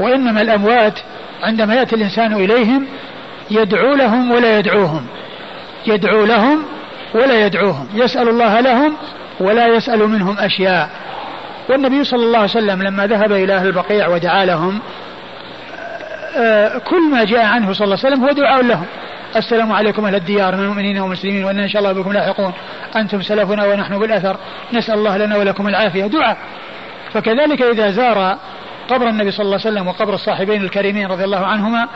وإنما الأموات عندما يأتي الإنسان إليهم يدعو لهم ولا يدعوهم. يدعو لهم ولا يدعوهم. يسأل الله لهم ولا يسأل منهم أشياء. والنبي صلى الله عليه وسلم لما ذهب إلى أهل البقيع ودعا لهم آه، كل ما جاء عنه صلى الله عليه وسلم هو دعاء لهم. السلام عليكم أهل الديار من المؤمنين والمسلمين وإن إن شاء الله بكم لاحقون. أنتم سلفنا ونحن بالأثر. نسأل الله لنا ولكم العافية. دعاء. فكذلك إذا زار قبر النبي صلى الله عليه وسلم وقبر الصاحبين الكريمين رضي الله عنهما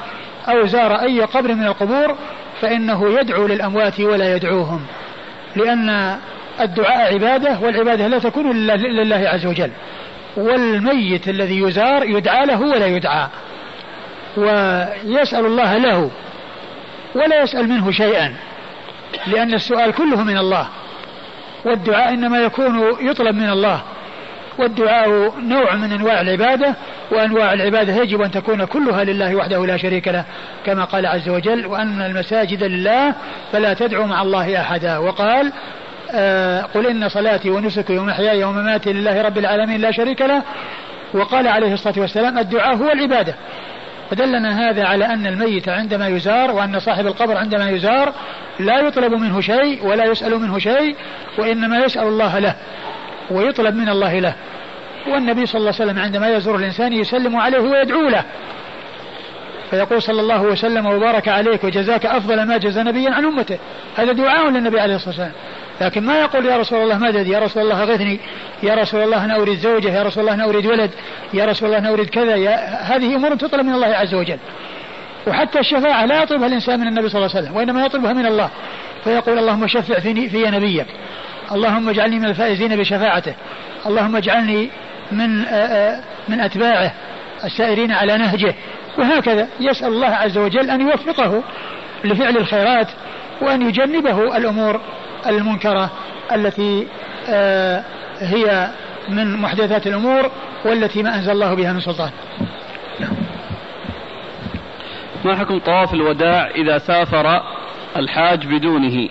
أو زار أي قبر من القبور فإنه يدعو للأموات ولا يدعوهم لأن الدعاء عبادة والعبادة لا تكون لله عز وجل والميت الذي يزار يدعى له ولا يدعى ويسأل الله له ولا يسأل منه شيئا لأن السؤال كله من الله والدعاء إنما يكون يطلب من الله والدعاء نوع من أنواع العبادة وأنواع العبادة يجب أن تكون كلها لله وحده لا شريك له كما قال عز وجل وأن المساجد لله فلا تدعوا مع الله أحدا وقال آه قل إن صلاتي ونسكي ومحياي ومماتي لله رب العالمين لا شريك له وقال عليه الصلاة والسلام الدعاء هو العبادة فدلنا هذا على أن الميت عندما يزار وأن صاحب القبر عندما يزار لا يطلب منه شيء ولا يسأل منه شيء وإنما يسأل الله له. ويطلب من الله له. والنبي صلى الله عليه وسلم عندما يزور الإنسان يسلم عليه ويدعو له. فيقول صلى الله وسلم وبارك عليك وجزاك أفضل ما جزى نبيا عن أمته. هذا دعاء للنبي عليه الصلاة والسلام. لكن ما يقول يا رسول الله مدد يا رسول الله غثني. يا رسول الله أنا أريد زوجة. يا رسول الله أنا أريد ولد. يا رسول الله أنا أريد كذا. يا هذه أمور تطلب من الله عز وجل. وحتى الشفاعة لا يطلبها الإنسان من النبي صلى الله عليه وسلم وإنما يطلبها من الله. فيقول اللهم شفع في نبيك. اللهم اجعلني من الفائزين بشفاعته. اللهم اجعلني من آه، آه، من أتباعه السائرين على نهجه. وهكذا يسأل الله عز وجل أن يوفقه لفعل الخيرات وأن يجنبه الأمور المنكرة التي آه، هي من محدثات الأمور والتي ما أنزل الله بها من سلطان. ما حكم طواف الوداع إذا سافر الحاج بدونه؟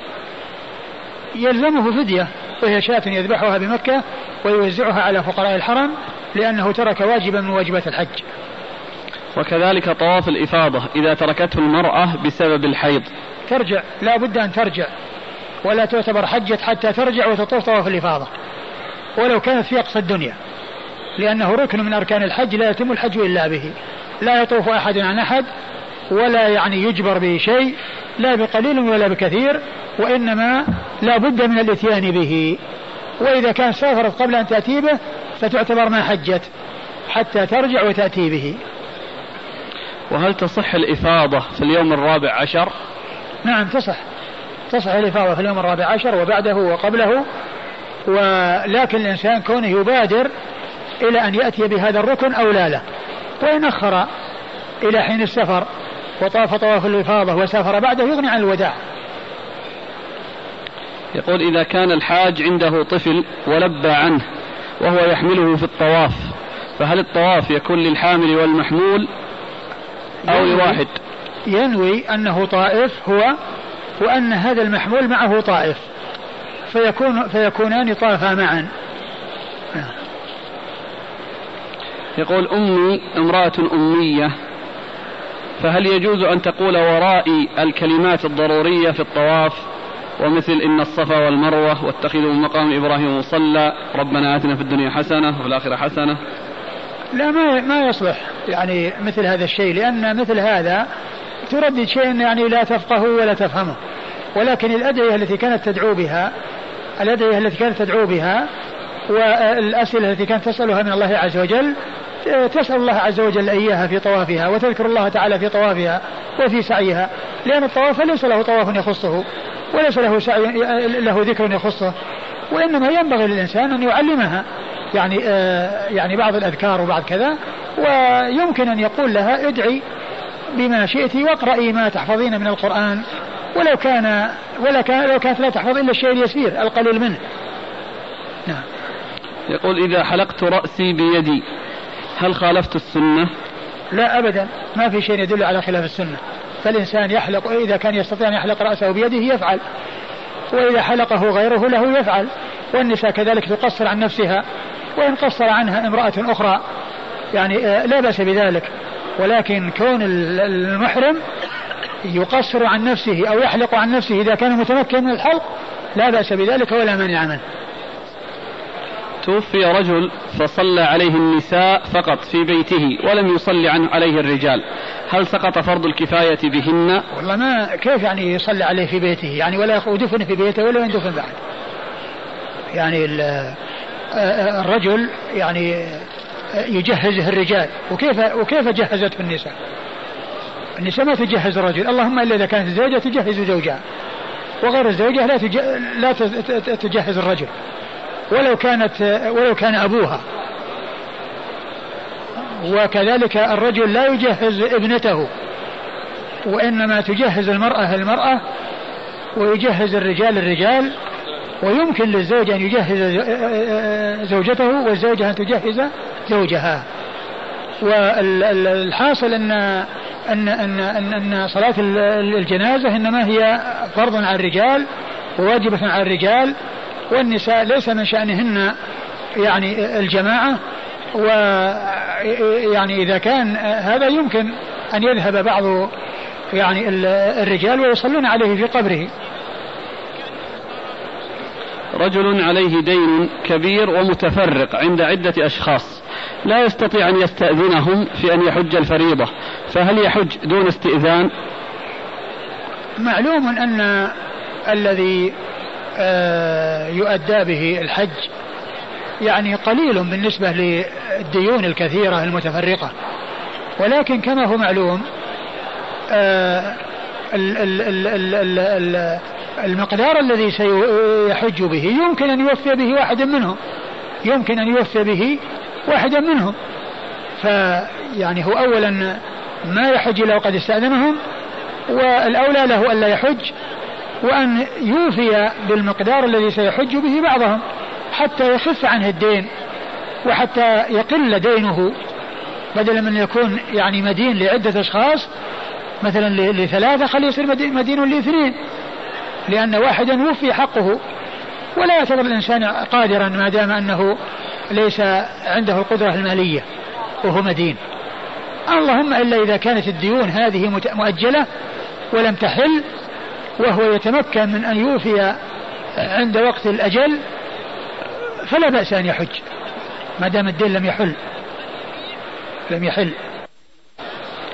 يلزمه فدية. وهي شاة يذبحها بمكة ويوزعها على فقراء الحرم لأنه ترك واجبا من واجبات الحج. وكذلك طواف الإفاضة إذا تركته المرأة بسبب الحيض. ترجع لا بد أن ترجع ولا تعتبر حجت حتى ترجع وتطوف طواف الإفاضة. ولو كانت في أقصى الدنيا لأنه ركن من أركان الحج لا يتم الحج إلا به. لا يطوف أحد عن أحد ولا يعني يجبر به شيء لا بقليل ولا بكثير وإنما لا بد من الإتيان به. وإذا كان سافرت قبل أن تأتي به فتعتبر ما حجت حتى ترجع وتأتي به. وهل تصح الإفاضة في اليوم الرابع عشر؟ نعم تصح. تصح الإفاضة في اليوم الرابع عشر وبعده وقبله. ولكن الإنسان كونه يبادر إلى أن يأتي بهذا الركن أو لا لا وإن أخر إلى حين السفر. وطاف طواف الإفاضة وسافر بعده يغني عن الوداع. يقول إذا كان الحاج عنده طفل ولبى عنه وهو يحمله في الطواف فهل الطواف يكون للحامل والمحمول أو لواحد؟ ينوي أنه طائف هو وأن هذا المحمول معه طائف. فيكون فيكونان طافا معا. يقول أمي امرأة أمية فهل يجوز أن تقول ورائي الكلمات الضرورية في الطواف ومثل إن الصفا والمروة واتخذوا من مقام إبراهيم مصلى ربنا آتنا في الدنيا حسنة وفي الآخرة حسنة؟ لا ما ما يصلح يعني مثل هذا الشيء لأن مثل هذا تردد شيء يعني لا تفقه ولا تفهمه. ولكن الأدعية التي كانت تدعو بها الأدعية التي كانت تدعو بها والأسئلة التي كانت تسألها من الله عز وجل تسأل الله عز وجل إياها في طوافها وتذكر الله تعالى في طوافها وفي سعيها لأن الطواف ليس له طواف يخصه وليس له سعي له ذكر يخصه وإنما ينبغي للإنسان أن يعلمها يعني آه يعني بعض الأذكار وبعض كذا ويمكن أن يقول لها ادعي بما شئت واقرأي ما تحفظين من القرآن ولو كان ولا كان لو كانت لا تحفظ إلا الشيء اليسير القليل منه. نعم. يقول إذا حلقت رأسي بيدي هل خالفت السنة؟ لا أبدا. ما في شيء يدل على خلاف السنة. فالإنسان يحلق إذا كان يستطيع أن يحلق رأسه بيده يفعل. وإذا حلقه غيره له يفعل. والنساء كذلك تقصر عن نفسها. وإن قصر عنها امرأة أخرى يعني آه، لا بأس بذلك. ولكن كون المحرم يقصر عن نفسه أو يحلق عن نفسه إذا كان متمكن من الحلق لا بأس بذلك ولا مانع منه. توفي رجل فصلى عليه النساء فقط في بيته ولم يصلي عن عليه الرجال. هل سقط فرض الكفاية بهن؟ والله ما كيف يعني يصلي عليه في بيته؟ يعني ولا ودفن في بيته ولا يندفن بعد؟ يعني الرجل يعني يجهزه الرجال. وكيف وكيف جهزته النساء؟ النساء ما تجهز الرجل. اللهم إلا إذا كانت الزوجه تجهز زوجها. وغير الزوجة لا لا تجهز الرجل. ولو كانت ولو كان أبوها. وكذلك الرجل لا يجهز ابنته وإنما تجهز المرأة المرأة ويجهز الرجال الرجال ويمكن للزوج أن يجهز زوجته والزوجة أن تجهز زوجها. والحاصل أن أن أن أن, أن صلاة الجنازة إنما هي فرض على الرجال وواجبة على الرجال والنساء ليس من شأنهن يعني الجماعة ويعني إذا كان هذا يمكن أن يذهب بعض يعني الرجال ويصلون عليه في قبره. رجل عليه دين كبير ومتفرق عند عدة أشخاص لا يستطيع أن يستأذنهم في أن يحج الفريضة فهل يحج دون استئذان؟ معلوم أن الذي يؤدى به الحج. يعني قليل بالنسبة للديون الكثيرة المتفرقة. ولكن كما هو معلوم آه، المقدار الذي سيحج به يمكن أن يوفي به واحد منهم. يمكن أن يوفي به واحدا منهم. فيعني هو أولا ما يحج إلا وقد استأذنهم والأولى له ألا يحج. وأن يوفي بالمقدار الذي سيحج به بعضهم حتى يخف عنه الدين وحتى يقل دينه بدلا من يكون يعني مدين لعدة أشخاص مثلا لثلاثة خليه يصير مدين لإثنين لأن واحدا وفي حقه. ولا يعتبر الإنسان قادرا ما دام أنه ليس عنده القدرة المالية وهو مدين. اللهم إلا إذا كانت الديون هذه مؤجلة ولم تحل وهو يتمكن من أن يوفي عند وقت الأجل فلا بأس أن يحج. ما دام الدين لم يحل. لم يحل.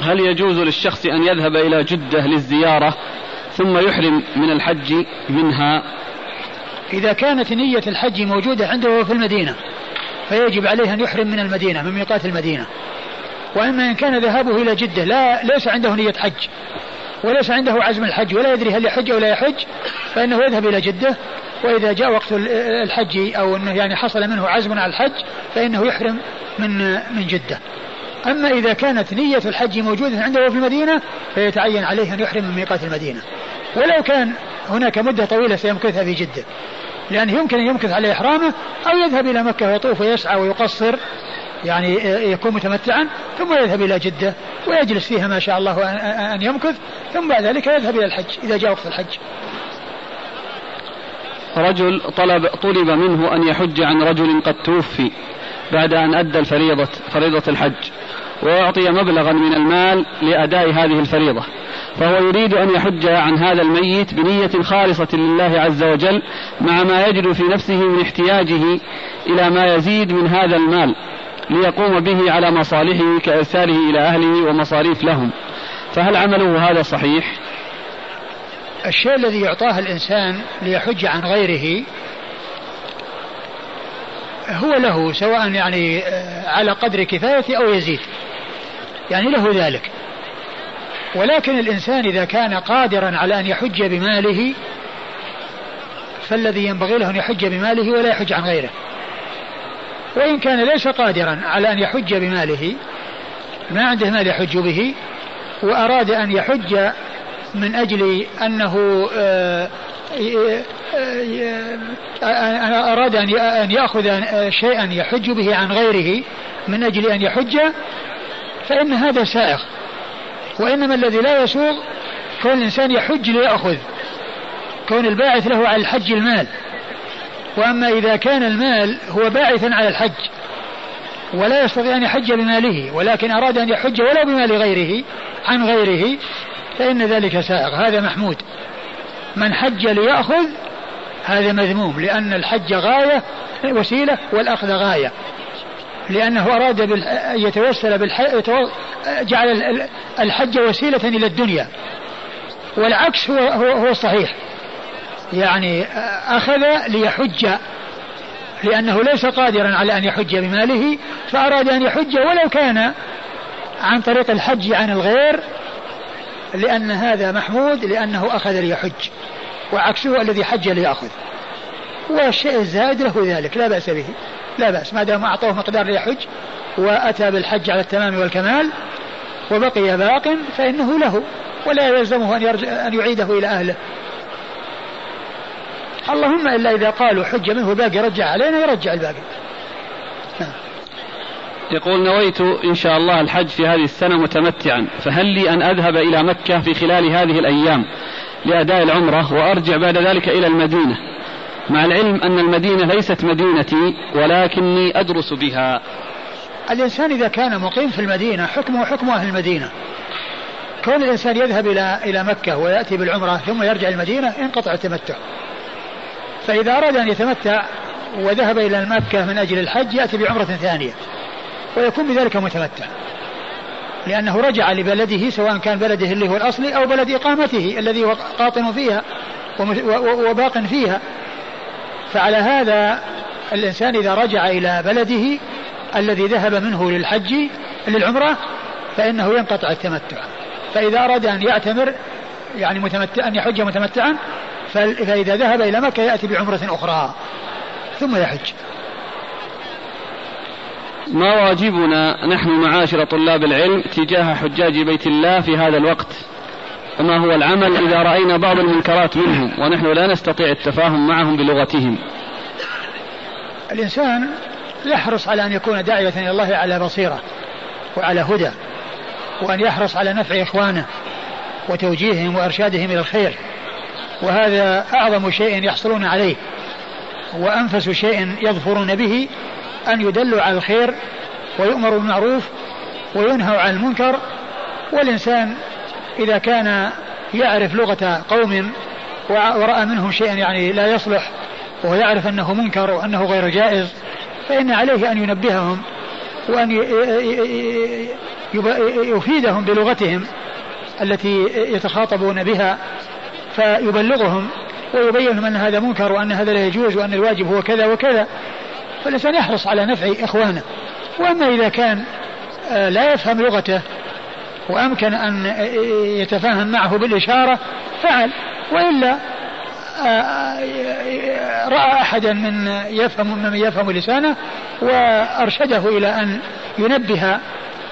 هل يجوز للشخص أن يذهب إلى جدة للزيارة ثم يحرم من الحج منها؟ إذا كانت نية الحج موجودة عنده في المدينة فيجب عليه أن يحرم من المدينة من ميقات المدينة. وإما إن كان ذهابه إلى جدة لا ليس عنده نية حج. وليس عنده عزم الحج ولا يدري هل يحج أو لا يحج فإنه يذهب إلى جدة وإذا جاء وقت الحج أو أنه يعني حصل منه عزم على الحج فإنه يحرم من من جدة. أما إذا كانت نية الحج موجودة عنده في المدينة فيتعين عليه أن يحرم من ميقات المدينة. ولو كان هناك مدة طويلة سيمكثها في جدة. لأنه يمكن أن يمكث عليه إحرامه أو يذهب إلى مكة ويطوف ويسعى ويقصر يعني يكون متمتعا ثم يذهب إلى جدة ويجلس فيها ما شاء الله أن يمكث ثم بعد ذلك يذهب إلى الحج إذا جاء وقت الحج. رجل طلب طلب منه أن يحج عن رجل قد توفي بعد أن أدى الفريضة فريضة الحج ويعطي مبلغا من المال لأداء هذه الفريضة. فهو يريد أن يحج عن هذا الميت بنية خالصة لله عز وجل مع ما يجد في نفسه من احتياجه إلى ما يزيد من هذا المال. ليقوم به على مصالحه كإرساله إلى أهله ومصاريف لهم. فهل عمله هذا صحيح؟ الشيء الذي يعطاه الإنسان ليحج عن غيره هو له سواء يعني آه، على قدر كفايته أو يزيد. يعني له ذلك. ولكن الإنسان إذا كان قادرا على أن يحج بماله فالذي ينبغي له أن يحج بماله ولا يحج عن غيره. وإن كان ليس قادرا على أن يحج بماله ما عنده مال يحج به وأراد أن يحج من أجل أنه آه، آه، أراد أن يأخذ شيئا يحج به عن غيره من أجل أن يحج فإن هذا سائغ. وإنما الذي لا يسوغ كون الإنسان يحج ليأخذ كون الباعث له على الحج المال. وأما إذا كان المال هو باعثا على الحج ولا يستطيع أن يحج بماله ولكن أراد أن يحج ولو بمال غيره عن غيره فإن ذلك سائغ. هذا محمود. من حج ليأخذ هذا مذموم لأن الحج غاية وسيلة والأخذ غاية. لأنه أراد أن يتوسل جعل الحج وسيلة إلى الدنيا. والعكس هو هو, هو الصحيح يعني أخذ ليحج لأنه ليس قادرا على أن يحج بماله فأراد أن يحج ولو كان عن طريق الحج عن الغير لأن هذا محمود لأنه أخذ ليحج وعكسه الذي حج ليأخذ. والشيء الزائد له ذلك لا بأس به لا بأس. ما دام أعطوه مقدار ليحج وأتى بالحج على التمام والكمال وبقي باق فإنه له ولا يلزمه أن, أن يعيده إلى أهله. اللهم إلا إذا قالوا حج منه باقي رجع علينا يرجع الباقي. نعم. يقول نويت إن شاء الله الحج في هذه السنة متمتعا فهل لي أن أذهب إلى مكة في خلال هذه الأيام لأداء العمرة وأرجع بعد ذلك إلى المدينة؟ مع العلم أن المدينة ليست مدينتي ولكني أدرس بها. الإنسان إذا كان مقيم في المدينة حكمه حكم أهل المدينة. كون الإنسان يذهب إلى إلى مكة ويأتي بالعمرة ثم يرجع المدينة انقطع التمتع. فإذا أراد أن يتمتع وذهب إلى مكة من أجل الحج يأتي بعمرة ثانية ويكون بذلك متمتع لأنه رجع لبلده سواء كان بلده اللي هو الأصلي أو بلد إقامته الذي هو قاطن فيها وباق فيها. فعلى هذا الإنسان إذا رجع إلى بلده الذي ذهب منه للحج للعمرة فإنه ينقطع التمتع. فإذا أراد أن يعتمر يعني متمتع أن يحج متمتعا فإذا ذهب إلى مكة يأتي بعمرة أخرى. ثم يحج. ما واجبنا نحن معاشر طلاب العلم تجاه حجاج بيت الله في هذا الوقت؟ وما هو العمل إذا رأينا بعض المنكرات منهم ونحن لا نستطيع التفاهم معهم بلغتهم؟ الإنسان يحرص على أن يكون داعية إلى الله على بصيرة وعلى هدى وأن يحرص على نفع إخوانه وتوجيههم وإرشادهم إلى الخير. وهذا أعظم شيء يحصلون عليه وأنفس شيء يظفرون به أن يدلوا على الخير ويؤمروا بالمعروف وينهوا عن المنكر. والإنسان إذا كان يعرف لغة قوم ورأى منهم شيئا يعني لا يصلح وهو يعرف أنه منكر وأنه غير جائز فإن عليه أن ينبههم وأن يفيدهم بلغتهم التي يتخاطبون بها فيبلغهم ويبين لهم أن هذا منكر وأن هذا لا يجوز وأن الواجب هو كذا وكذا فالإنسان يحرص على نفع إخوانه. وأما إذا كان آه، لا يفهم لغته وأمكن أن يتفاهم معه بالإشارة فعل. وإلا آه، آه، رأى أحدا من يفهم ممن يفهم لسانه وأرشده إلى أن ينبه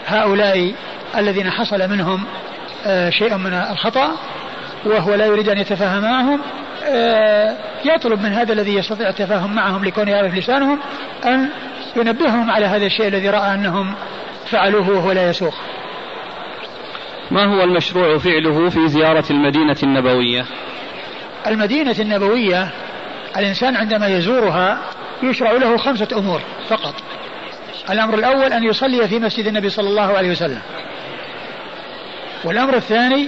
هؤلاء الذين حصل منهم شيء من الخطأ وهو لا يريد أن يتفاهم معهم آه، يطلب من هذا الذي يستطيع التفاهم معهم لكون يعرف لسانهم أن ينبههم على هذا الشيء الذي رأى أنهم فعلوه وهو لا يسوق. ما هو المشروع فعله في زيارة المدينة النبوية؟ المدينة النبوية الإنسان عندما يزورها يشرع له خمسة أمور فقط. الأمر الأول أن يصلي في مسجد النبي صلى الله عليه وسلم. والأمر الثاني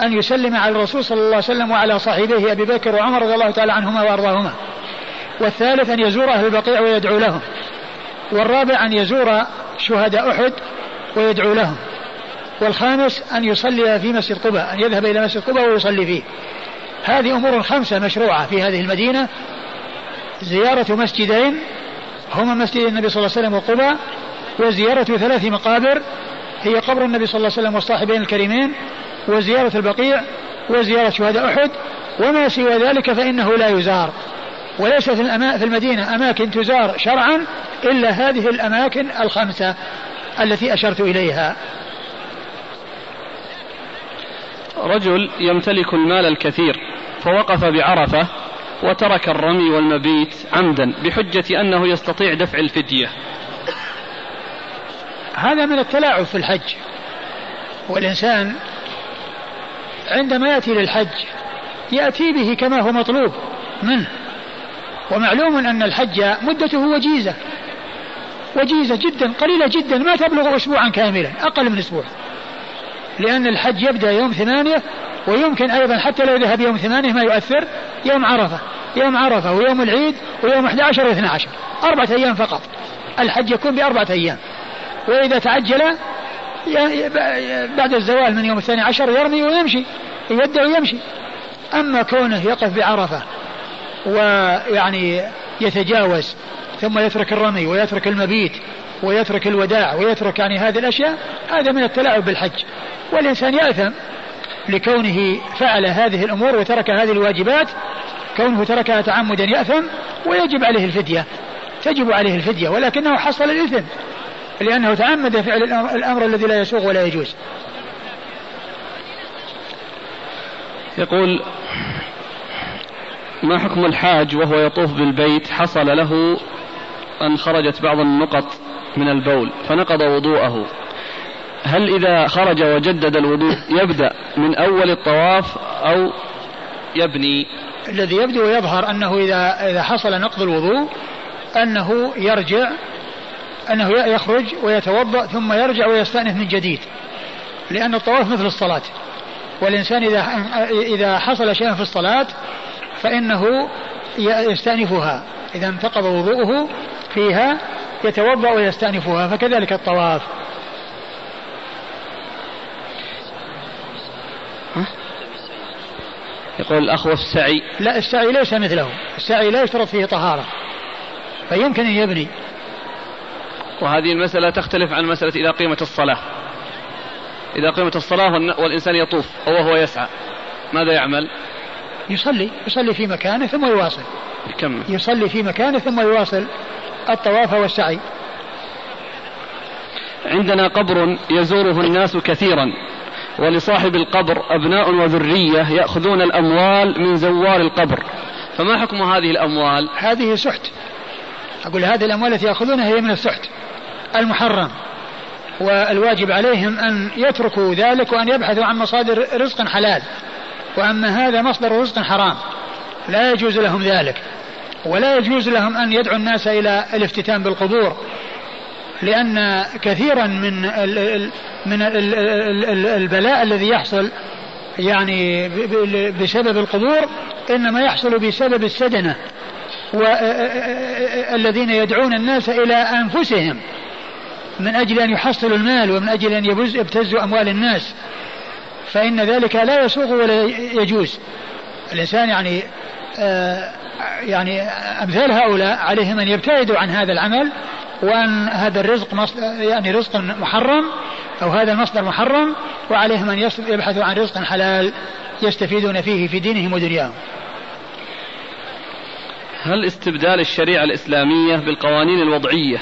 أن يسلم على الرسول صلى الله عليه وسلم وعلى صاحبيه أبي بكر وعمر رضي الله تعالى عنهما وأرضاهما. والثالث أن يزور أهل البقيع ويدعو لهم. والرابع أن يزور شهداء أحد ويدعو لهم. والخامس أن يصلي في مسجد قباء أن يذهب إلى مسجد قباء ويصلي فيه. هذه أمور خمسة مشروعة في هذه المدينة. زيارة مسجدين هما مسجد النبي صلى الله عليه وسلم وقباء وزيارة ثلاث مقابر هي قبر النبي صلى الله عليه وسلم والصاحبين الكريمين وزيارة البقيع وزيارة شهداء أحد وما سوى ذلك فإنه لا يزار. وليس في, المدينة أماكن تزار شرعا إلا هذه الأماكن الخمسة التي أشرت إليها. رجل يمتلك المال الكثير فوقف بعرفة وترك الرمي والمبيت عمدا بحجة أنه يستطيع دفع الفدية. هذا من التلاعب في الحج. والإنسان عندما يأتي للحج يأتي به كما هو مطلوب منه. ومعلوم أن الحج مدته وجيزة. وجيزة جدا قليلة جدا ما تبلغ أسبوعا كاملا أقل من أسبوع. لأن الحج يبدأ يوم ثمانية ويمكن أيضا حتى لو ذهب يوم ثمانية ما يؤثر يوم عرفة. يوم عرفة ويوم العيد ويوم 11 و12 أربعة أيام فقط. الحج يكون بأربعة أيام. وإذا تعجل بعد الزوال من يوم الثاني عشر يرمي ويمشي يودع ويمشي أما كونه يقف بعرفة ويعني يتجاوز ثم يترك الرمي ويترك المبيت ويترك الوداع ويترك يعني هذه الأشياء هذا من التلاعب بالحج. والإنسان يأثم لكونه فعل هذه الأمور وترك هذه الواجبات كونه تركها تعمدا يأثم ويجب عليه الفدية تجب عليه الفدية ولكنه حصل الإثم. لأنه تعمد فعل الأمر الذي لا يسوغ ولا يجوز. يقول ما حكم الحاج وهو يطوف بالبيت حصل له أن خرجت بعض النقط من البول فنقض وضوءه. هل إذا خرج وجدد الوضوء يبدأ من أول الطواف أو يبني؟ الذي يبدو ويظهر أنه إذا إذا حصل نقض الوضوء أنه يرجع أنه يخرج ويتوضأ ثم يرجع ويستأنف من جديد لأن الطواف مثل الصلاة. والإنسان إذا إذا حصل شيء في الصلاة فإنه يستأنفها. إذا انتقض وضوءه فيها يتوضأ ويستأنفها فكذلك الطواف. يقول الأخ والسعي لا السعي ليس مثله. السعي لا يشترط فيه طهارة فيمكن أن يبني. وهذه المسألة تختلف عن مسألة إذا قيمت الصلاة. إذا قيمت الصلاة والإنسان يطوف أو وهو يسعى ماذا يعمل؟ يصلي يصلي في مكانه ثم يواصل. يكمل يصلي في مكانه ثم يواصل الطواف والسعي. عندنا قبر يزوره الناس كثيرا ولصاحب القبر أبناء وذرية يأخذون الأموال من زوار القبر. فما حكم هذه الأموال؟ هذه سحت. أقول هذه الأموال التي يأخذونها هي من السحت. المحرم. والواجب عليهم أن يتركوا ذلك وأن يبحثوا عن مصادر رزق حلال. وأما هذا مصدر رزق حرام. لا يجوز لهم ذلك. ولا يجوز لهم أن يدعوا الناس إلى الافتتان بالقبور. لأن كثيرا من من البلاء الذي يحصل يعني بسبب القبور إنما يحصل بسبب السدنة. والذين يدعون الناس إلى أنفسهم. من أجل أن يحصلوا المال ومن أجل أن يبتزوا أموال الناس. فإن ذلك لا يسوغ ولا يجوز. الإنسان يعني آه يعني أمثال هؤلاء عليهم أن يبتعدوا عن هذا العمل وأن هذا الرزق يعني رزق محرم أو هذا المصدر محرم وعليهم أن يبحثوا عن رزق حلال يستفيدون فيه في دينهم ودنياهم. هل استبدال الشريعة الإسلامية بالقوانين الوضعية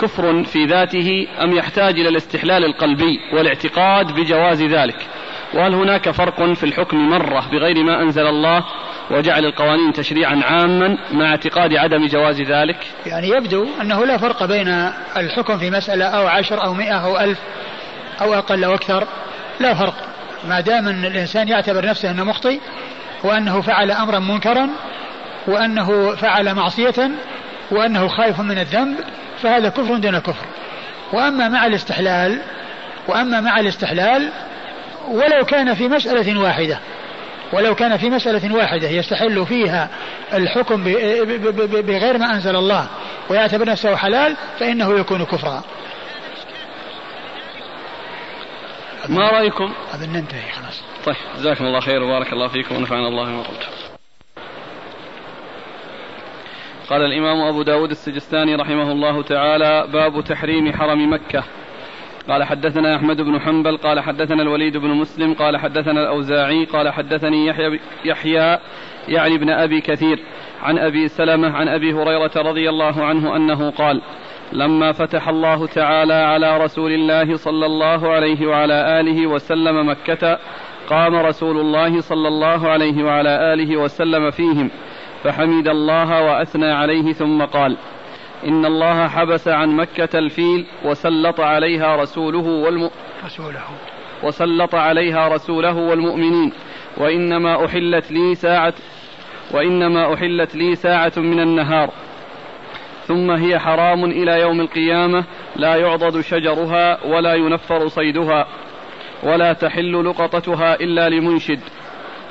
كفر في ذاته أم يحتاج إلى الاستحلال القلبي والاعتقاد بجواز ذلك؟ وهل هناك فرق في الحكم مرة بغير ما أنزل الله وجعل القوانين تشريعا عاما مع اعتقاد عدم جواز ذلك؟ يعني يبدو أنه لا فرق بين الحكم في مسألة أو عشر أو مئة أو ألف أو أقل أو أكثر. لا فرق. ما دام أن الإنسان يعتبر نفسه أنه مخطئ وأنه فعل أمرا منكرا وأنه فعل معصية وأنه خائف من الذنب فهذا كفر دون كفر. وأما مع الاستحلال وأما مع الاستحلال ولو كان في مسألة واحدة ولو كان في مسألة واحدة يستحل فيها الحكم بغير ما أنزل الله ويعتبر نفسه حلال فإنه يكون كفرا. ما رأيكم؟ أظن ننتهي خلاص. طيب جزاكم الله خير وبارك الله فيكم ونفعنا الله بما قلت. قال الإمام أبو داود السجستاني رحمه الله تعالى باب تحريم حرم مكة. قال حدثنا أحمد بن حنبل قال حدثنا الوليد بن مسلم قال حدثنا الأوزاعي قال حدثني يحيى, يحيى يعني ابن أبي كثير عن أبي سلمة عن أبي هريرة رضي الله عنه أنه قال لما فتح الله تعالى على رسول الله صلى الله عليه وعلى آله وسلم مكة قام رسول الله صلى الله عليه وعلى آله وسلم فيهم. فحمد الله وأثنى عليه ثم قال إن الله حبس عن مكة الفيل وسلط عليها رسوله والم... رسوله. وسلط عليها رسوله والمؤمنين. وإنما أحلت لي ساعة وإنما أحلت لي ساعة من النهار. ثم هي حرام إلى يوم القيامة لا يعضد شجرها ولا ينفر صيدها ولا تحل لقطتها إلا لمنشد.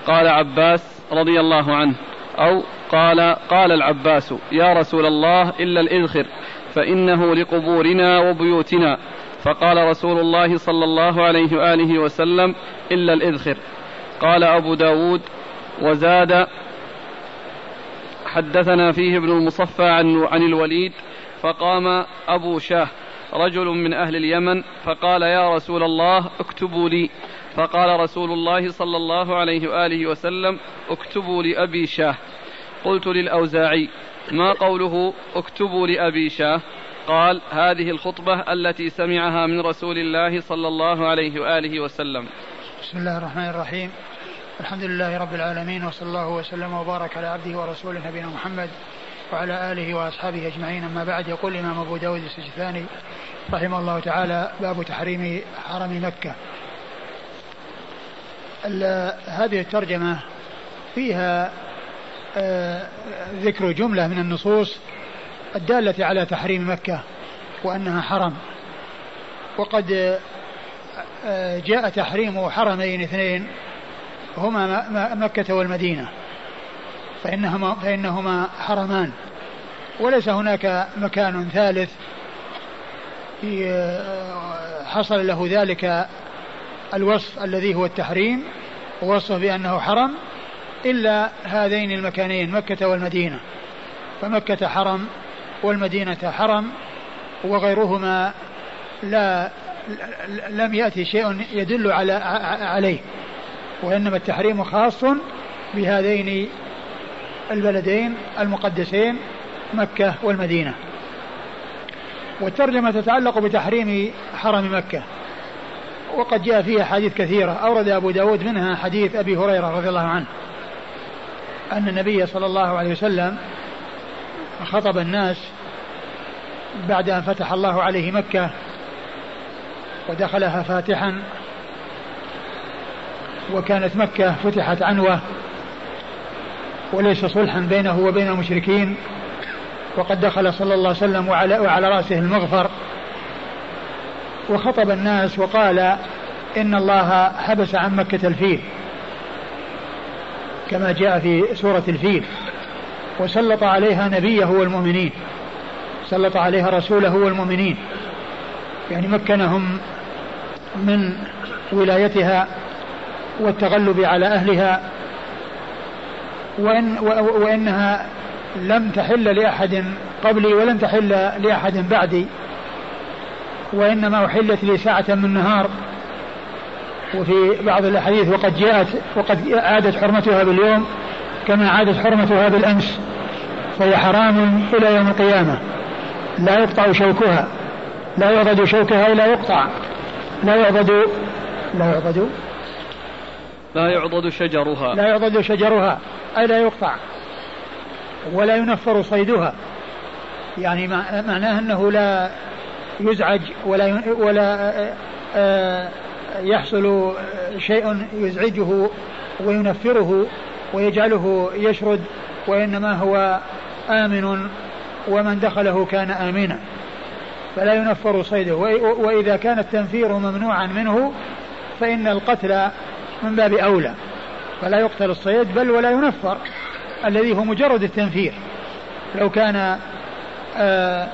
قال عباس رضي الله عنه أو قال قال العباس يا رسول الله إلا الإذخر فإنه لقبورنا وبيوتنا. فقال رسول الله صلى الله عليه وآله وسلم إلا الإذخر قال أبو داود وزاد حدثنا فيه ابن المصفى عن, عن الوليد فقام أبو شاه رجل من أهل اليمن فقال يا رسول الله اكتبوا لي. فقال رسول الله صلى الله عليه وآله وسلم اكتبوا لأبي شاه. قلت للأوزاعي ما قوله؟ اكتبوا لأبي شاه. قال هذه الخطبة التي سمعها من رسول الله صلى الله عليه وآله وسلم. بسم الله الرحمن الرحيم. الحمد لله رب العالمين وصلى الله وسلم وبارك على عبده ورسوله نبينا محمد وعلى آله وأصحابه أجمعين. أما بعد يقول الإمام أبو داود السجستاني رحمه الله تعالى باب تحريم حرم مكة. هذه الترجمة فيها ذكر جملة من النصوص الدالة على تحريم مكة وأنها حرم. وقد آه، جاء تحريم حرمين اثنين هما مكة والمدينة فإنهما, فإنهما حرمان. وليس هناك مكان ثالث آه، حصل له ذلك الوصف الذي هو التحريم ووصف بأنه حرم. إلا هذين المكانين مكة والمدينة. فمكة حرم والمدينة حرم وغيرهما لا لم يأتي شيء يدل على عليه. وإنما التحريم خاص بهذين البلدين المقدسين مكة والمدينة. والترجمة تتعلق بتحريم حرم مكة. وقد جاء فيها حديث كثيرة أورد أبو داود منها حديث أبي هريرة رضي الله عنه. أن النبي صلى الله عليه وسلم خطب الناس بعد أن فتح الله عليه مكة ودخلها فاتحا وكانت مكة فتحت عنوة وليس صلحا بينه وبين المشركين وقد دخل صلى الله عليه وسلم وعلى, وعلى رأسه المغفر. وخطب الناس وقال إن الله حبس عن مكة الفيل. كما جاء في سورة الفيل. وسلط عليها نبيه والمؤمنين. سلط عليها رسوله والمؤمنين. يعني مكنهم من ولايتها والتغلب على أهلها. وإن وإنها لم تحل لأحد قبلي ولن تحل لأحد بعدي. وإنما أحلت لي ساعة من نهار. وفي بعض الأحاديث وقد جاءت وقد عادت حرمتها باليوم كما عادت حرمتها بالأمس. فهي حرام إلى يوم القيامة. لا يقطع شوكها. لا يعضد شوكها ولا يقطع. لا يعضد لا يعضد لا يعضد شجرها. لا يعضد شجرها. أي لا يقطع. ولا ينفر صيدها. يعني معناه أنه لا يزعج ولا ولا آه، يحصل شيء يزعجه وينفره ويجعله يشرد وإنما هو آمن ومن دخله كان آمنا. فلا ينفر صيده. وإذا كان التنفير ممنوعا منه فإن القتل من باب أولى. فلا يقتل الصيد بل ولا ينفر الذي هو مجرد التنفير. لو كان آه،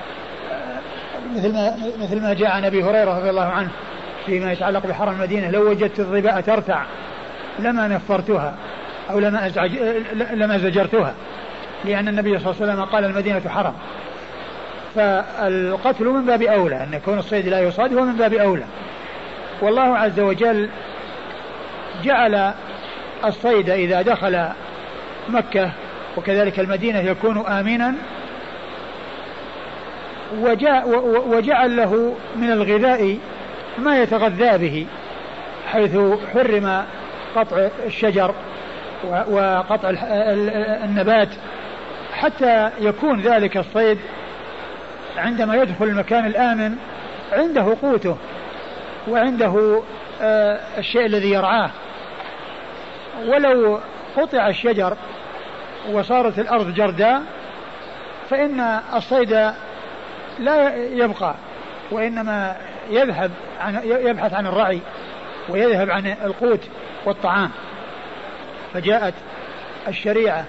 مثل ما مثل ما جاء عن أبي هريرة رضي الله عنه فيما يتعلق بحرم المدينة لو وجدت الظباء ترتع لما نفرتها أو لما ازعج لما زجرتها لأن النبي صلى الله عليه وسلم قال المدينة حرم. فالقتل من باب أولى أن يكون الصيد لا يصاد هو من باب أولى. والله عز وجل جعل الصيد إذا دخل مكة وكذلك المدينة يكون امنا وجعل له من الغذاء ما يتغذى به حيث حرم قطع الشجر وقطع النبات حتى يكون ذلك الصيد عندما يدخل المكان الآمن عنده قوته وعنده آه، الشيء الذي يرعاه. ولو قطع الشجر وصارت الأرض جرداء فإن الصيد لا يبقى وإنما يذهب عن يبحث عن الرعي ويذهب عن القوت والطعام. فجاءت الشريعة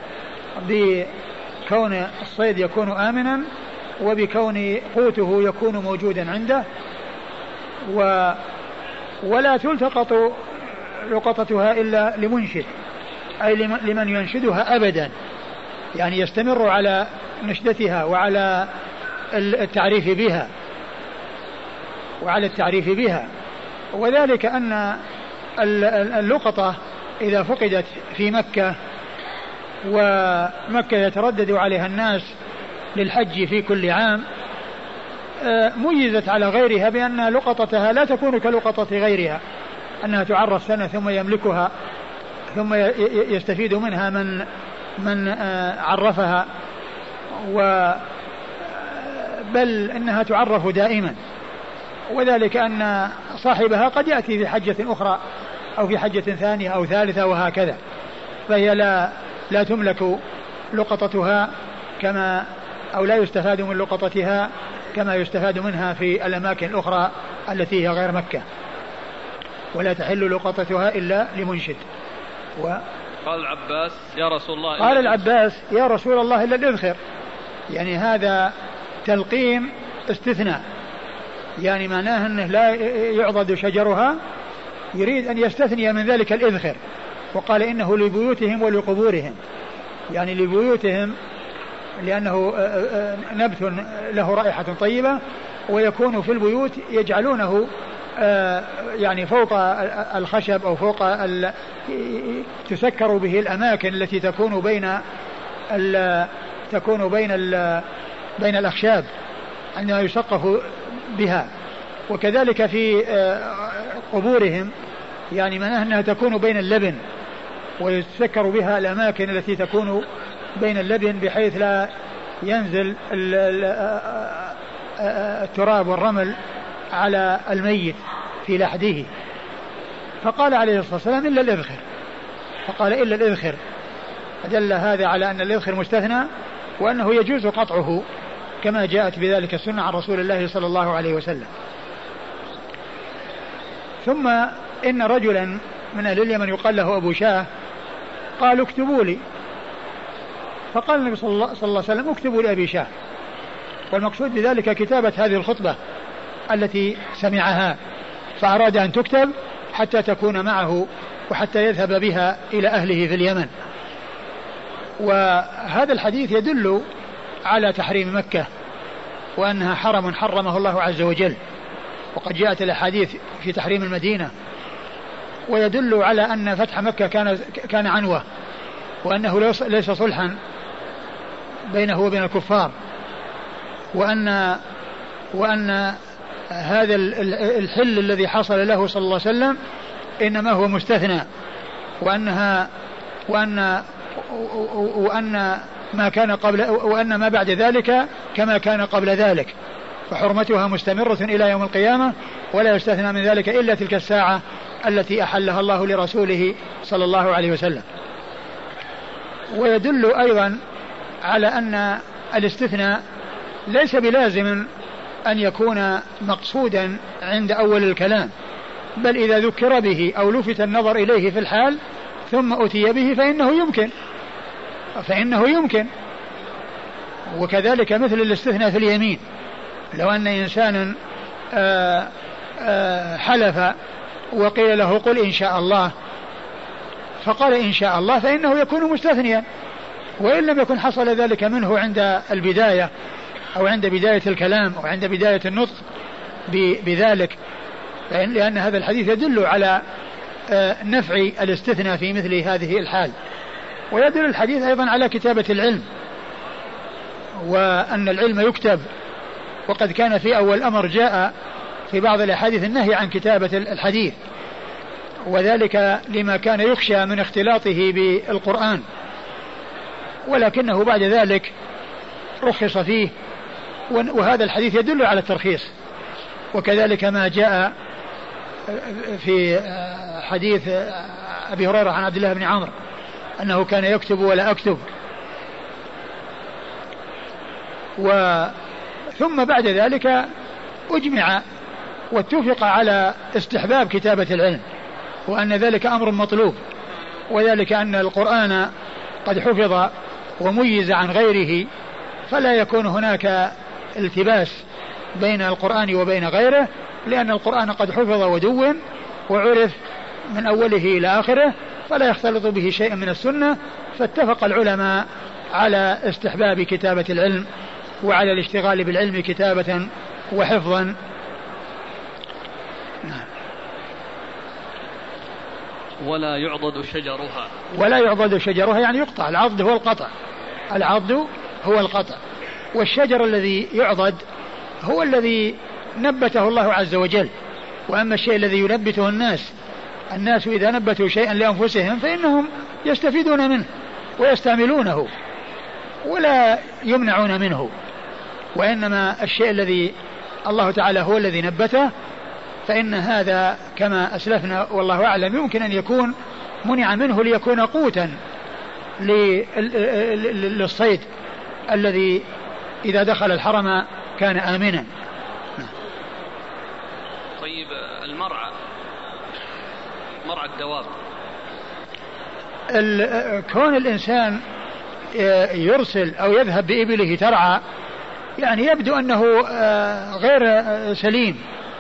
بكون الصيد يكون آمنا وبكون قوته يكون موجودا عنده و ولا تلتقط لقطتها إلا لمنشد أي لمن ينشدها أبدا. يعني يستمر على نشدتها وعلى التعريف بها. وعلى التعريف بها. وذلك أن اللقطة إذا فقدت في مكة ومكة يتردد عليها الناس للحج في كل عام آه، ميزت على غيرها بأن لقطتها لا تكون كلقطة غيرها أنها تعرف سنة ثم يملكها ثم يستفيد منها من من آه، عرفها و بل إنها تعرف دائما. وذلك أن صاحبها قد يأتي في حجة أخرى أو في حجة ثانية أو ثالثة وهكذا. فهي لا لا تملك لقطتها كما أو لا يستفاد من لقطتها كما يستفاد منها في الأماكن الأخرى التي هي غير مكة. ولا تحل لقطتها إلا لمنشد. و قال العباس يا رسول الله قال العباس يا رسول الله الا الاذخر يعني هذا تلقيم استثناء. يعني معناه أنه لا يعضد شجرها يريد أن يستثني من ذلك الإذخر وقال إنه لبيوتهم ولقبورهم. يعني لبيوتهم لأنه آه، آه، آه، نبت له رائحة طيبة ويكون في البيوت يجعلونه يعني فوق الخشب أو فوق تسكر به الأماكن التي تكون بين تكون بين بين الأخشاب عندما يسقف بها. وكذلك في آه، قبورهم يعني معناها أنها تكون بين اللبن ويتسكر بها الأماكن التي تكون بين اللبن بحيث لا ينزل آه، آه، التراب والرمل على الميت في لحده فقال عليه الصلاة والسلام إلا الإذخر فقال إلا الإذخر فدل هذا على أن الإذخر مستثنى وأنه يجوز قطعه. كما جاءت بذلك السنة عن رسول الله صلى الله عليه وسلم. ثم إن رجلا من أهل اليمن يقال له أبو شاه قالوا اكتبوا لي. فقال النبي صلى الله, عليه وسلم اكتبوا لأبي شاه. والمقصود بذلك كتابة هذه الخطبة التي سمعها فأراد أن تكتب حتى تكون معه وحتى يذهب بها إلى أهله في اليمن. وهذا الحديث يدل على تحريم مكة وأنها حرم حرمه الله عز وجل. وقد جاءت الأحاديث في تحريم المدينة ويدل على أن فتح مكة كان كان عنوة وأنه ليس صلحا بينه وبين الكفار. وأن وأن هذا الحل الذي حصل له صلى الله عليه وسلم إنما هو مستثنى. وأنها وأن وأن ما كان قبل وأن ما بعد ذلك كما كان قبل ذلك. فحرمتها مستمرة إلى يوم القيامة ولا يستثنى من ذلك إلا تلك الساعة التي أحلها الله لرسوله صلى الله عليه وسلم. ويدل أيضا على أن الاستثناء ليس بلازم أن يكون مقصودا عند أول الكلام بل إذا ذكر به أو لفت النظر إليه في الحال ثم أتي به فإنه يمكن. فإنه يمكن. وكذلك مثل الاستثناء في اليمين. لو أن إنسانا آه، آه، حلف وقيل له قل إن شاء الله فقال إن شاء الله فإنه يكون مستثنيا. وإن لم يكن حصل ذلك منه عند البداية أو عند بداية الكلام أو عند بداية النطق بذلك. لأن هذا الحديث يدل على آه، نفع الاستثناء في مثل هذه الحال. ويدل الحديث أيضا على كتابة العلم وأن العلم يكتب. وقد كان في أول أمر جاء في بعض الأحاديث النهي عن كتابة الحديث وذلك لما كان يخشى من اختلاطه بالقرآن. ولكنه بعد ذلك رخص فيه وهذا الحديث يدل على الترخيص. وكذلك ما جاء في حديث أبي هريرة عن عبد الله بن عمرو. أنه كان يكتب ولا أكتب. و ثم بعد ذلك أجمع واتفق على استحباب كتابة العلم وأن ذلك أمر مطلوب وذلك أن القرآن قد حفظ وميز عن غيره فلا يكون هناك التباس بين القرآن وبين غيره لأن القرآن قد حفظ ودون وعرف من أوله إلى آخره فلا يختلط به شيء من السنة فاتفق العلماء على استحباب كتابة العلم وعلى الاشتغال بالعلم كتابة وحفظا. ولا يعضد شجرها. ولا يعضد شجرها يعني يقطع. العضد هو القطع. العضد هو القطع. والشجر الذي يعضد هو الذي نبته الله عز وجل. وأما الشيء الذي ينبته الناس الناس إذا نبتوا شيئا لأنفسهم فإنهم يستفيدون منه ويستعملونه ولا يمنعون منه. وإنما الشيء الذي الله تعالى هو الذي نبته فإن هذا كما أسلفنا والله أعلم يمكن أن يكون منع منه ليكون قوتا للصيد الذي إذا دخل الحرم كان آمنا طيب المرعى الدواب. كون الإنسان يرسل أو يذهب بإبله ترعى يعني يبدو أنه آه، غير سليم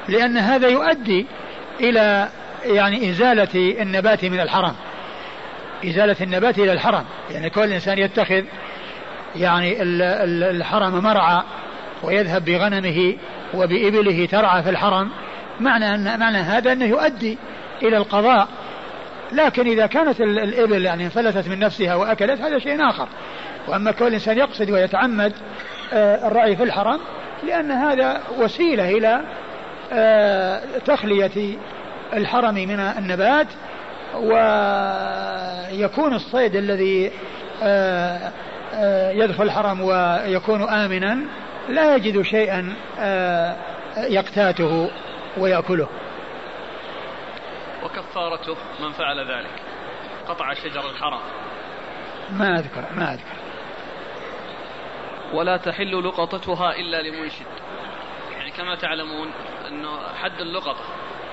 لأن هذا يؤدي إلى يعني إزالة النبات من الحرم. إزالة النبات إلى الحرم. يعني كل إنسان يتخذ يعني الحرم مرعى ويذهب بغنمه وبإبله ترعى في الحرم. معنى أن معنى هذا أنه يؤدي إلى القضاء. لكن إذا كانت الإبل يعني انفلتت من نفسها وأكلت هذا شيء آخر. وأما كل إنسان يقصد ويتعمد آه، الرعي في الحرم لأن هذا وسيلة إلى آه، تخلية الحرم من النبات ويكون الصيد الذي آه، يدخل الحرم ويكون آمنا لا يجد شيئا يقتاته ويأكله. وكفارته من فعل ذلك. قطع شجر الحرام. ما أذكر ما أذكر. ولا تحل لقطتها إلا لمنشد. يعني كما تعلمون أنه حد اللقطة.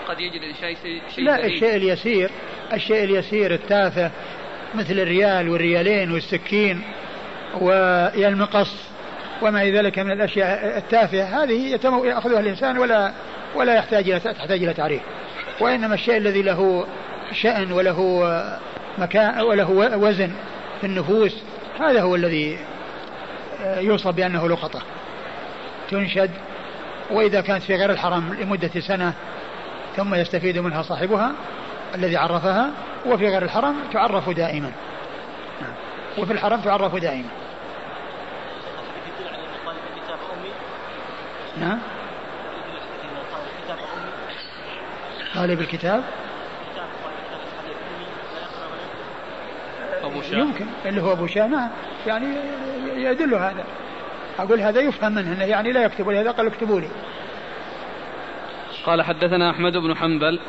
قد يجري شيء شيء لا الشيء اليسير الشيء اليسير التافه مثل الريال والريالين والسكين والمقص وما إلى ذلك من الأشياء التافهة. هذه يأخذها الإنسان ولا ولا يحتاج إلى تحتاج إلى تعريف. وإنما الشيء الذي له شأن وله مكان وله وزن في النفوس هذا هو الذي يوصف بأنه لقطة. تنشد وإذا كانت في غير الحرم لمدة سنة ثم يستفيد منها صاحبها الذي عرفها وفي غير الحرم تعرف دائما. وفي الحرم تعرف دائما. نعم. طالب الكتاب أبو شاه. يمكن. اللي هو أبو شاه نعم. يعني يدل هذا. أقول هذا يفهم منه يعني لا يكتب لهذا قال اكتبوا لي. قال حدثنا أحمد بن حنبل.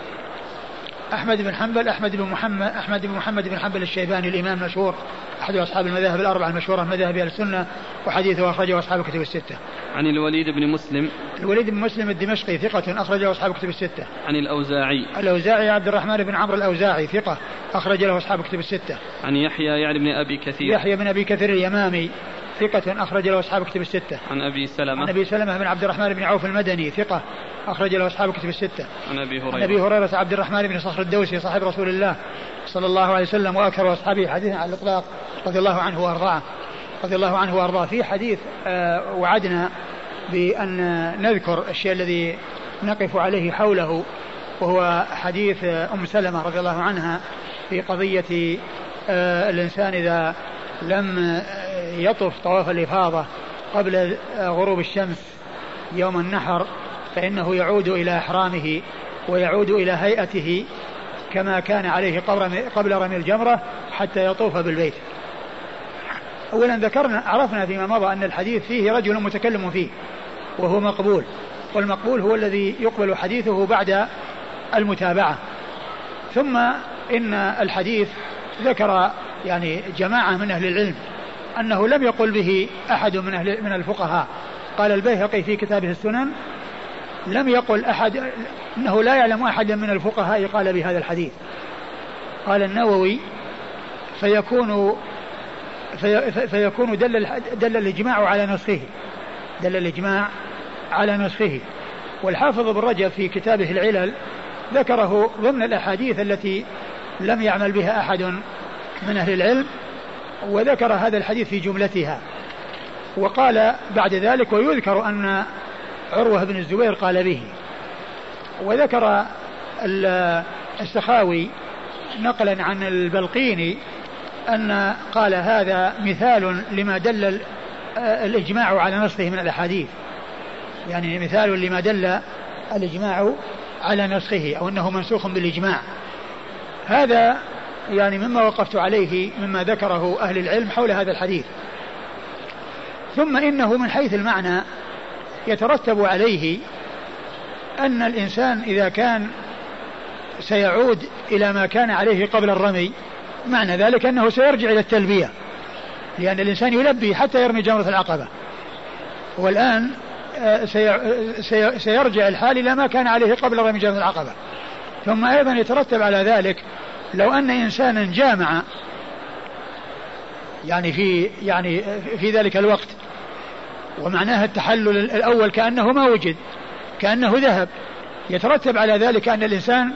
أحمد بن حنبل أحمد بن محمد أحمد بن محمد بن حنبل الشيباني الإمام المشهور أحد أصحاب المذاهب الأربعة المشهورة مذاهب أهل السنة وحديثه أخرجه أصحاب الكتب الستة. عن الوليد بن مسلم الوليد بن مسلم الدمشقي ثقة أخرجه أصحاب الكتب الستة. عن الأوزاعي الأوزاعي عبد الرحمن بن عمرو الأوزاعي ثقة أخرج له أصحاب الكتب الستة. عن يحيى يعني بن أبي كثير يحيى بن أبي كثير اليمامي ثقة أخرج له أصحاب الكتب الستة. عن أبي سلمة عن أبي سلمة بن عبد الرحمن بن عوف المدني ثقة أخرج له أصحاب الكتب الستة. عن أبي هريرة عن أبي هريرة عبد الرحمن بن صخر الدوسي صاحب رسول الله صلى الله عليه وسلم وأكثر أصحابه حديثا على الإطلاق رضي الله عنه وأرضاه رضي الله عنه وأرضاه. في حديث آه، وعدنا بأن نذكر الشيء الذي نقف عليه حوله وهو حديث أم سلمة رضي الله عنها في قضية آه، الإنسان إذا لم يطف طواف الإفاضة قبل غروب الشمس يوم النحر فإنه يعود إلى إحرامه ويعود إلى هيئته كما كان عليه قبل رمي الجمرة حتى يطوف بالبيت. أولا ذكرنا عرفنا فيما مضى أن الحديث فيه رجل متكلم فيه وهو مقبول. والمقبول هو الذي يقبل حديثه بعد المتابعة. ثم إن الحديث ذكر يعني جماعة من أهل العلم أنه لم يقل به أحد من أهل من الفقهاء. قال البيهقي في كتابه السنن لم يقل أحد أنه لا يعلم أحد من الفقهاء قال بهذا الحديث. قال النووي فيكون في فيكون دل دل الإجماع على نسخه. دل الإجماع على نسخه. والحافظ ابن رجب في كتابه العلل ذكره ضمن الأحاديث التي لم يعمل بها أحد من أهل العلم وذكر هذا الحديث في جملتها. وقال بعد ذلك ويذكر أن عروة بن الزبير قال به. وذكر السخاوي نقلا عن البلقيني أن قال هذا مثال لما دل الإجماع على نصه من الأحاديث. يعني مثال لما دل الإجماع على نسخه أو أنه منسوخ بالإجماع. هذا يعني مما وقفت عليه مما ذكره أهل العلم حول هذا الحديث. ثم إنه من حيث المعنى يترتب عليه أن الإنسان إذا كان سيعود إلى ما كان عليه قبل الرمي معنى ذلك أنه سيرجع إلى التلبية لأن الإنسان يلبي حتى يرمي جمرة العقبة. والآن آه، سيرجع الحال إلى ما كان عليه قبل رمي جمرة العقبة. ثم أيضا يترتب على ذلك لو أن إنسانا جامع يعني في يعني في ذلك الوقت ومعناها التحلل الأول كأنه ما وجد كأنه ذهب يترتب على ذلك أن الإنسان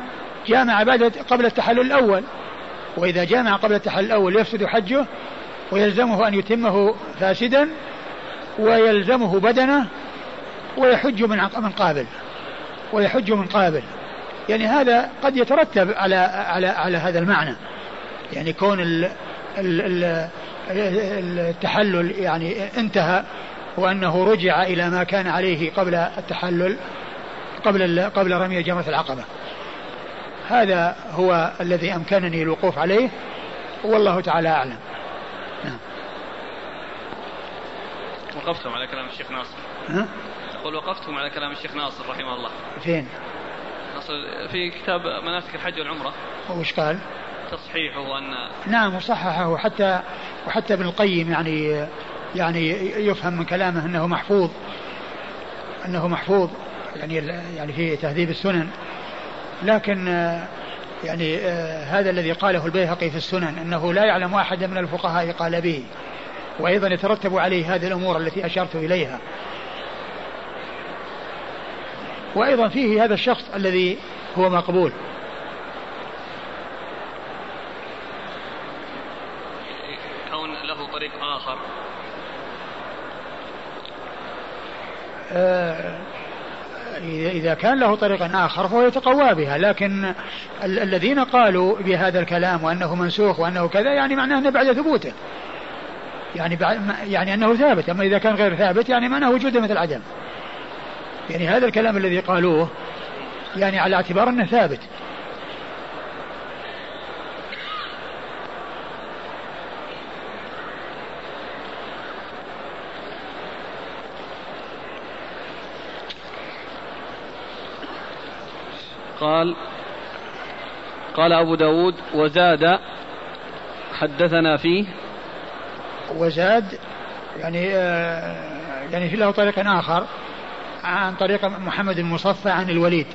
جامع بعد قبل التحلل الأول. وإذا جامع قبل التحلل الأول يفسد حجه ويلزمه أن يتمه فاسدا ويلزمه بدنه ويحج من من قابل ويحج من قابل. يعني هذا قد يترتب على على على هذا المعنى. يعني كون ال ال التحلل يعني انتهى وأنه رجع إلى ما كان عليه قبل التحلل قبل قبل رمي جمرة العقبة. هذا هو الذي أمكنني الوقوف عليه والله تعالى أعلم نعم. وقفتم على كلام الشيخ ناصر ها؟ أقول وقفتم على كلام الشيخ ناصر رحمه الله فين؟ ناصر في كتاب مناسك الحج والعمرة وش قال؟ تصحيحه أن نعم وصححه حتى وحتى ابن القيم يعني يعني يفهم من كلامه أنه محفوظ أنه محفوظ يعني يعني في تهذيب السنن لكن يعني هذا الذي قاله البيهقي في السنن أنه لا يعلم أحد من الفقهاء قال به وأيضا يترتب عليه هذه الأمور التي أشرت إليها. وأيضا فيه هذا الشخص الذي هو مقبول. كون له طريق آخر. آه إذا كان له طريق آخر فهو يتقوى بها لكن ال- الذين قالوا بهذا الكلام وأنه منسوخ وأنه كذا يعني معناه أنه بعد ثبوته. يعني بعد يعني أنه ثابت أما إذا كان غير ثابت يعني معناه وجوده مثل عدم. يعني هذا الكلام الذي قالوه يعني على اعتبار أنه ثابت. قال قال أبو داود وزاد حدثنا فيه وزاد يعني آه يعني في له طريق آخر عن طريق محمد المصفى عن الوليد